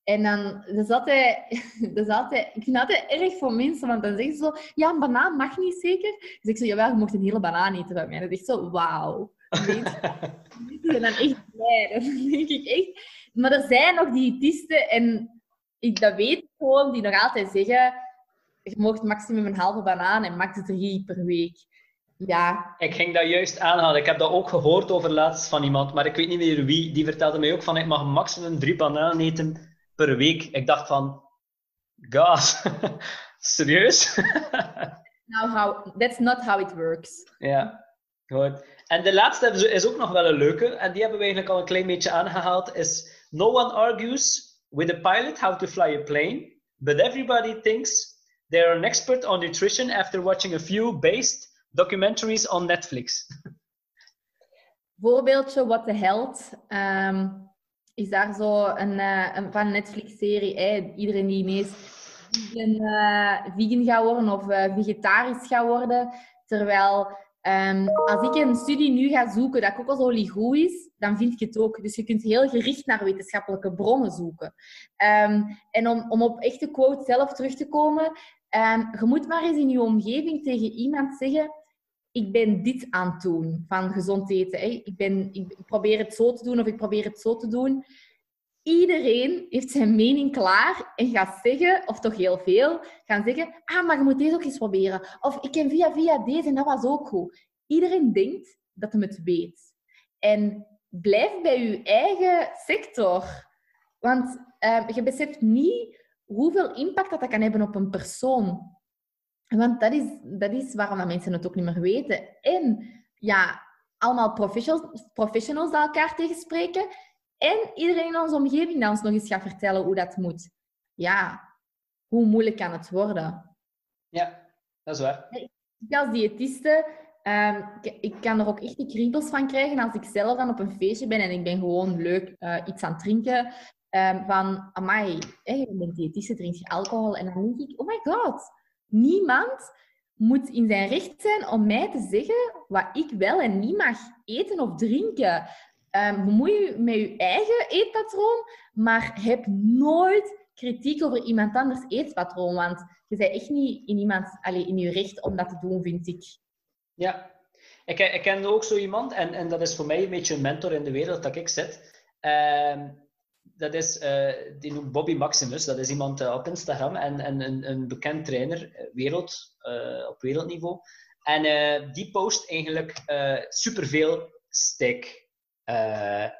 En dan, dat is altijd, dat is altijd, ik vind altijd erg voor mensen, want dan zeggen ze zo, ja, een banaan mag niet zeker. Dus ik zeg, jawel, je mocht een hele banaan eten bij mij. Dat is echt zo, wauw. Mensen zijn dan echt blij. Dan denk ik echt... Maar er zijn nog diëtisten, en ik dat weet gewoon, die nog altijd zeggen, je mocht maximum een halve banaan en max drie per week. Ja. Ik ging dat juist aanhalen. Ik heb dat ook gehoord over laatst van iemand, maar ik weet niet meer wie. Die vertelde mij ook van, ik mag maximum drie bananen eten per week. Ik dacht van, god, serieus? Now how, that's not how it works. Ja, goed. En de laatste is ook nog wel een leuke, en die hebben we eigenlijk al een klein beetje aangehaald, is No one argues with a pilot how to fly a plane, but everybody thinks they're an expert on nutrition after watching a few based documentaries on Netflix. Voorbeeldje What the Health. Um, is daar zo een, een van Netflix-serie. Iedereen die ineens vegan, uh, vegan gaat worden of uh, vegetarisch gaat worden. Terwijl um, als ik een studie nu ga zoeken dat kokosolie goed is, dan vind ik het ook. Dus je kunt heel gericht naar wetenschappelijke bronnen zoeken. Um, en om, om op echte quote zelf terug te komen, um, je moet maar eens in je omgeving tegen iemand zeggen ik ben dit aan het doen van gezond eten. Hè. Ik, ben, ik, probeer het zo te doen of ik probeer het zo te doen. iedereen heeft zijn mening klaar en gaat zeggen, of toch heel veel, gaan zeggen, ah, maar je moet deze ook eens proberen. Of ik ken via via deze en dat was ook goed. Iedereen denkt dat hij het weet. En blijf bij je eigen sector. Want uh, je beseft niet hoeveel impact dat, dat kan hebben op een persoon. Want dat is, dat is waarom mensen het ook niet meer weten. En ja, allemaal professionals, professionals elkaar tegenspreken. En iedereen in onze omgeving dan ons nog eens gaat vertellen hoe dat moet. Ja, hoe moeilijk kan het worden? Ja, dat is waar. Ik als diëtiste, um, ik kan er ook echt de kriebels van krijgen als ik zelf dan op een feestje ben en ik ben gewoon leuk uh, iets aan het drinken. Um, van, amai, hey, je bent diëtiste, drink je alcohol? En dan denk ik, oh my god, niemand moet in zijn recht zijn om mij te zeggen wat ik wel en niet mag eten of drinken. Um, bemoei je met je eigen eetpatroon, maar heb nooit kritiek over iemand anders eetpatroon. Want je bent echt niet in, iemand, allez, in je recht om dat te doen, vind ik. Ja, ik, ik ken ook zo iemand, en, en dat is voor mij een beetje een mentor in de wereld dat ik zit. Uh, dat is, uh, die noemt Bobby Maximus, dat is iemand uh, op Instagram en, en een, een bekend trainer, eh, wereld, op wereldniveau. En die post eigenlijk superveel steak,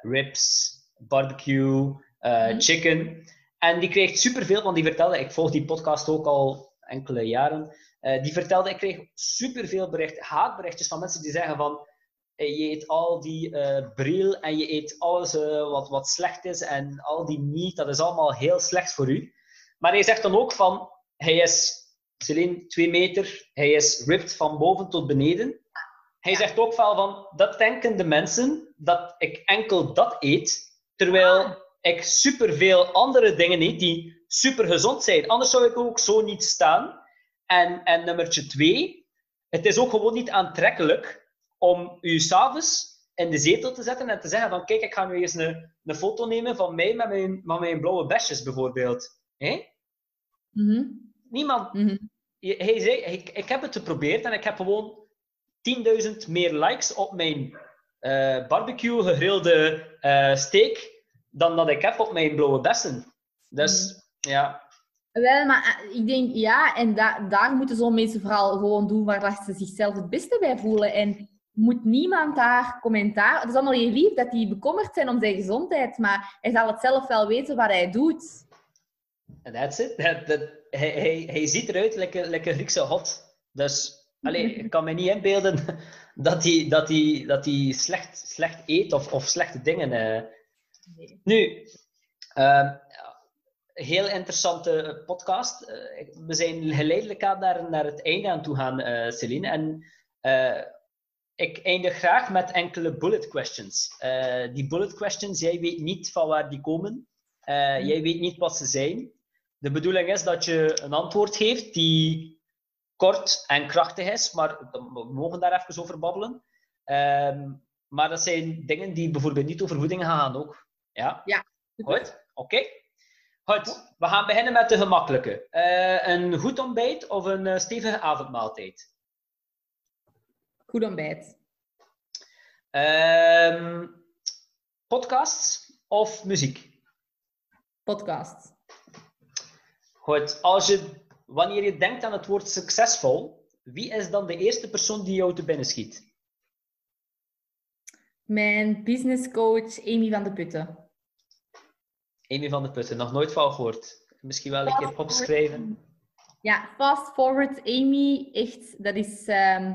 ribs, barbecue, mm chicken. En die kreeg superveel, want die vertelde, ik volg die podcast ook al enkele jaren, die vertelde, ik kreeg superveel berichten, haatberichtjes van mensen die zeggen van, je eet al die uh, bril en je eet alles uh, wat, wat slecht is en al die meat, dat is allemaal heel slecht voor u. Maar hij zegt dan ook van, hij is, Celine, twee meter, hij is ripped van boven tot beneden. Hij zegt ook wel van, dat denken de mensen, dat ik enkel dat eet, terwijl ik superveel andere dingen eet die super gezond zijn. Anders zou ik ook zo niet staan. En, en nummertje twee, het is ook gewoon niet aantrekkelijk om u s'avonds in de zetel te zetten en te zeggen van kijk, ik ga nu eens een, een foto nemen van mij met mijn, met mijn blauwe besjes bijvoorbeeld. Mhm. Niemand. Mhm. Hij zei, ik, ik heb het geprobeerd en ik heb gewoon 10.000 meer likes op mijn uh, barbecue gegrilde uh, steak dan dat ik heb op mijn blauwe bessen. Dus Mhm. ja, Wel, maar eh, ik denk, ja, en da daar moeten zo'n mensen vooral gewoon doen waar dat ze zichzelf het beste bij voelen. En moet niemand daar commentaar... Het is allemaal heel lief dat die bekommerd zijn om zijn gezondheid, maar hij zal het zelf wel weten wat hij doet. en that's it. Hij, hij, hij ziet eruit lekker, lekker Griekse hot. Dus allee, ik kan me niet inbeelden dat hij, dat hij, dat hij slecht, slecht eet of, of slechte dingen. eh. Nee. Nu, ehm, heel interessante podcast. Eh, we zijn geleidelijk aan naar, naar het einde aan toe gaan, eh Celine. En ik eindig graag met enkele bullet questions. Eh, die bullet questions, jij weet niet van waar die komen. Eh, Jij weet niet wat ze zijn. De bedoeling is dat je een antwoord geeft die kort en krachtig is, maar we mogen daar even over babbelen. Ehm, maar dat zijn dingen die bijvoorbeeld niet over voeding gaan ook. Ja? Goed, oké. Goed, we gaan beginnen met de gemakkelijke. Eh, een goed ontbijt of een stevige avondmaaltijd? Goed ontbijt. Ehm, podcasts of muziek? Podcast. Goed, als je, wanneer je denkt aan het woord succesvol, wie is dan de eerste persoon die jou te binnen schiet? Mijn businesscoach Amy van de Putten. Amy van de Putten, nog nooit van gehoord. Misschien wel een keer opschrijven. Ja, fast forward Amy, echt, dat is ehm,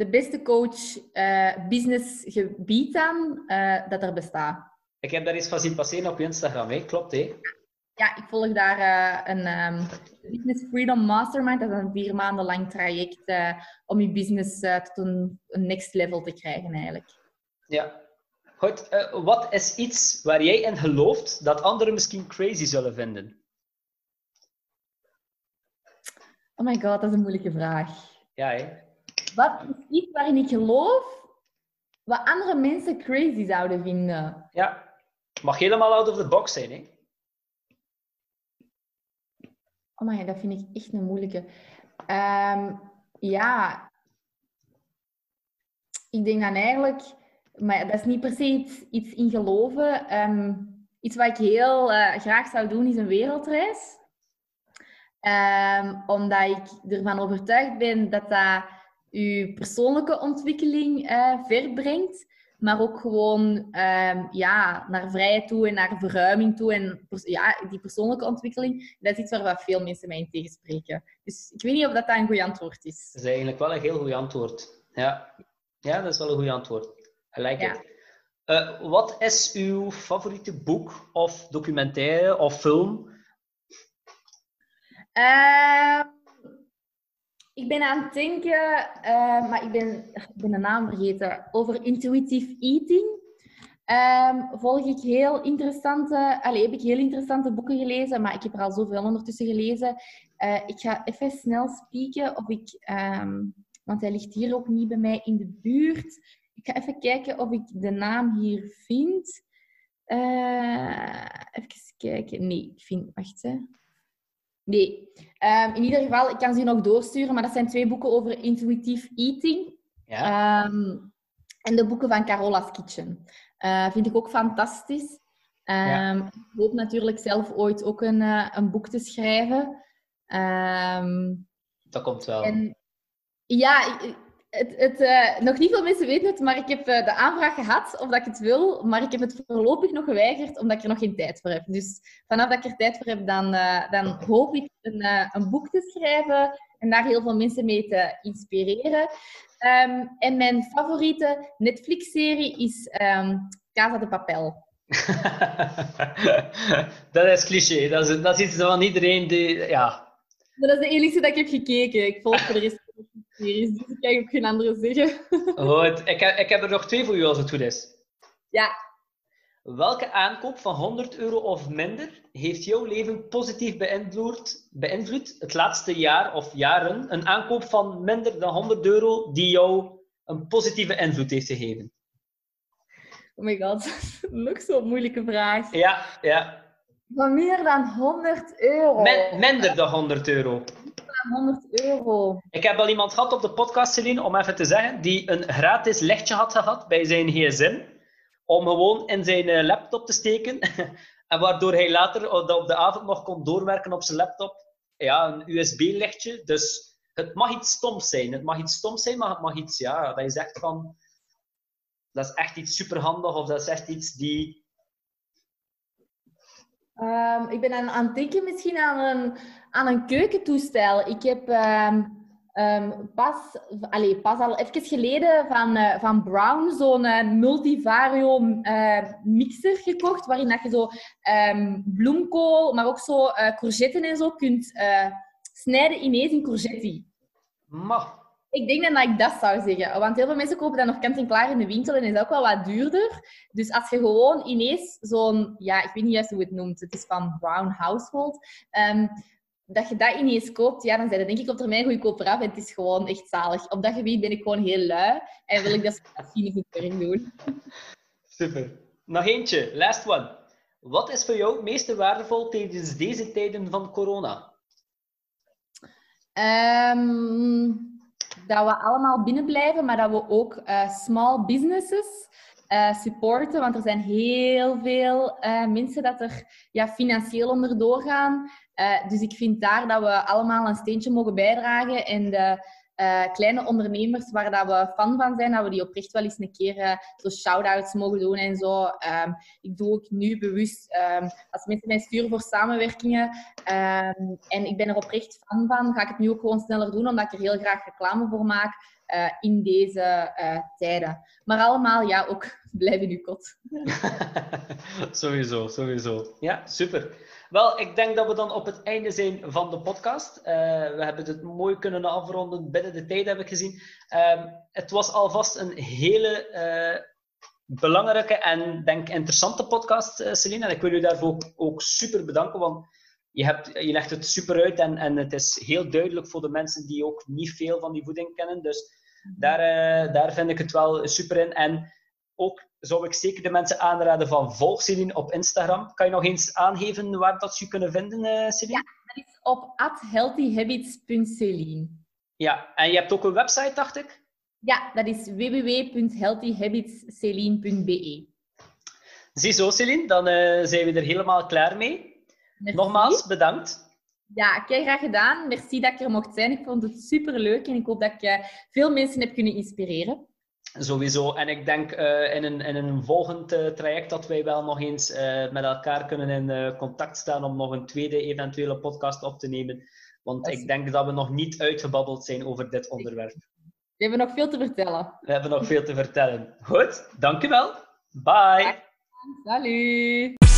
de beste coach eh businessgebied aan eh, dat er bestaat. Ik heb daar iets van zien passeren op Instagram, hè? klopt hè? Ja, ik volg daar eh, een ehm, Business Freedom Mastermind. Dat is een vier maanden lang traject om je business tot een, een next level te krijgen eigenlijk. Ja. Goed, wat is iets waar jij in gelooft dat anderen misschien crazy zullen vinden? Oh my god, dat is een moeilijke vraag. Ja, hè? Wat is iets waarin ik geloof wat andere mensen crazy zouden vinden? Ja. Mag helemaal out of the box zijn, hè? Oh my, dat vind ik echt een moeilijke. Ehm, ja, ik denk dan eigenlijk, maar dat is niet per se iets, iets in geloven. Ehm, iets wat ik heel eh, graag zou doen, is een wereldreis. Ehm, omdat ik ervan overtuigd ben dat dat je persoonlijke ontwikkeling uh, verbrengt. Maar ook gewoon ehm, ja, naar vrijheid toe en naar verruiming toe. En ja, die persoonlijke ontwikkeling, dat is iets waar veel mensen mij in tegenspreken. Dus ik weet niet of dat, dat een goed antwoord is. Dat is eigenlijk wel een heel goed antwoord. Ja, ja dat is wel een goed antwoord. I like it. Uh, wat is uw favoriete boek of documentaire of film? Uh, ik ben aan het denken, uh, maar ik ben, ben de naam vergeten, over intuitive eating. Um, volg ik heel interessante, allez, heb ik heel interessante boeken gelezen, maar ik heb er al zoveel ondertussen gelezen. Uh, ik ga even snel spieken of ik, um, want hij ligt hier ook niet bij mij in de buurt. Ik ga even kijken of ik de naam hier vind. Uh, even kijken. Nee, ik vind... Wacht, hè. Nee. Um, in ieder geval, ik kan ze hier nog doorsturen, maar dat zijn twee boeken over intuïtief eating. Ja. Um, en de boeken van Carola's Kitchen. Uh, vind ik ook fantastisch. Um, ja. Ik hoop natuurlijk zelf ooit ook een, uh, een boek te schrijven. dat komt wel. En, ja, het, het, uh, nog niet veel mensen weten het, maar ik heb uh, de aanvraag gehad of dat ik het wil, maar ik heb het voorlopig nog geweigerd omdat ik er nog geen tijd voor heb. Dus vanaf dat ik er tijd voor heb, dan, uh, dan hoop ik een, een, boek te schrijven en daar heel veel mensen mee te inspireren. Um, en mijn favoriete Netflix-serie is um, Casa de Papel. dat is cliché. Dat is, dat is iets van iedereen die... Ja. Dat is de enige dat ik heb gekeken. Ik volg voor de rest series, dus ik kan ook geen andere zeggen. Goed, ik heb, ik heb er nog twee voor u als het goed is. Ja. Welke aankoop van 100 euro of minder heeft jouw leven positief beïnvloed, beïnvloed het laatste jaar of jaren? Een aankoop van minder dan 100 euro die jou een positieve invloed heeft gegeven? Oh my god, nog zo'n moeilijke vraag. Ja, ja. Van meer dan 100 euro. minder dan 100 euro. 100 euro. Ik heb al iemand gehad op de podcast, Celine, om even te zeggen, die een gratis lichtje had gehad bij zijn gsm. Om gewoon in zijn eh, laptop te steken. en waardoor hij later op de avond nog kon doorwerken op zijn laptop. Ja, een USB-lichtje. Dus het mag iets stoms zijn. Het mag iets stoms zijn, maar het mag iets, ja, dat je zegt van... Dat is echt iets superhandig, of dat is echt iets die Um, ik ben aan, aan het denken misschien aan een, aan een keukentoestel. Ik heb um, um, pas, allez, pas al even geleden van, uh, van Brown zo'n uh, multivario uh, mixer gekocht, waarin dat je zo bloemkool, maar ook zo courgetten en zo kunt snijden ineens in courgette. Ma. Ik denk dan dat ik dat zou zeggen. Want heel veel mensen kopen dat nog kant-en-klaar in de winkel en is ook wel wat duurder. Dus als je gewoon ineens zo'n... Ja, ik weet niet juist hoe het noemt. Het is van Brown Household. Um, dat je dat ineens koopt, ja, dan zijn dat denk ik op termijn goedkoper af. En het is gewoon echt zalig. Op dat gebied ben ik gewoon heel lui. En wil ik dat misschien goed werk doen. Super. Nog eentje. Last one. Wat is voor jou het meeste waardevol tijdens deze tijden van corona? Um, dat we allemaal binnen blijven, maar dat we ook uh, small businesses uh, supporten. Want er zijn heel veel uh, mensen dat er ja, financieel onderdoor gaan. dus ik vind daar dat we allemaal een steentje mogen bijdragen. En de kleine ondernemers waar dat we fan van zijn, dat we die oprecht wel eens een keer zo shout-outs mogen doen en zo. Um, ik doe ook nu bewust, um, als mensen mij sturen voor samenwerkingen um, en ik ben er oprecht fan van, ga ik het nu ook gewoon sneller doen, omdat ik er heel graag reclame voor maak in deze tijden. Maar allemaal, ja, ook blijf in uw kot. sowieso, sowieso. Ja, super. Wel, ik denk dat we dan op het einde zijn van de podcast. Uh, we hebben het mooi kunnen afronden binnen de tijd, heb ik gezien. Uh, het was alvast een hele uh, belangrijke en denk interessante podcast, uh, Celine. En ik wil u daarvoor ook, ook, super bedanken, want je, hebt, je legt het super uit en, en het is heel duidelijk voor de mensen die ook niet veel van die voeding kennen. Dus daar, daar vind ik het wel super in. En ook zou ik zeker de mensen aanraden van volg Celine op Instagram. Kan je nog eens aangeven waar dat ze je kunnen vinden, uh, Celine? Ja, dat is op healthyhabits.celine. Ja, en je hebt ook een website, dacht ik? Ja, dat is www.healthyhabitsceline.be. Ziezo, Celine, dan uh, zijn we er helemaal klaar mee. Nogmaals, bedankt. Ja, kei graag gedaan. Merci dat ik er mocht zijn. Ik vond het super leuk en ik hoop dat ik uh, veel mensen heb kunnen inspireren. Sowieso. En ik denk uh, in, een, in een volgend uh, traject dat wij wel nog eens uh, met elkaar kunnen in contact staan om nog een tweede eventuele podcast op te nemen. Want ik denk dat we nog niet uitgebabbeld zijn over dit onderwerp. We hebben nog veel te vertellen. We hebben nog veel te vertellen. Goed, dankjewel. Bye. Salut.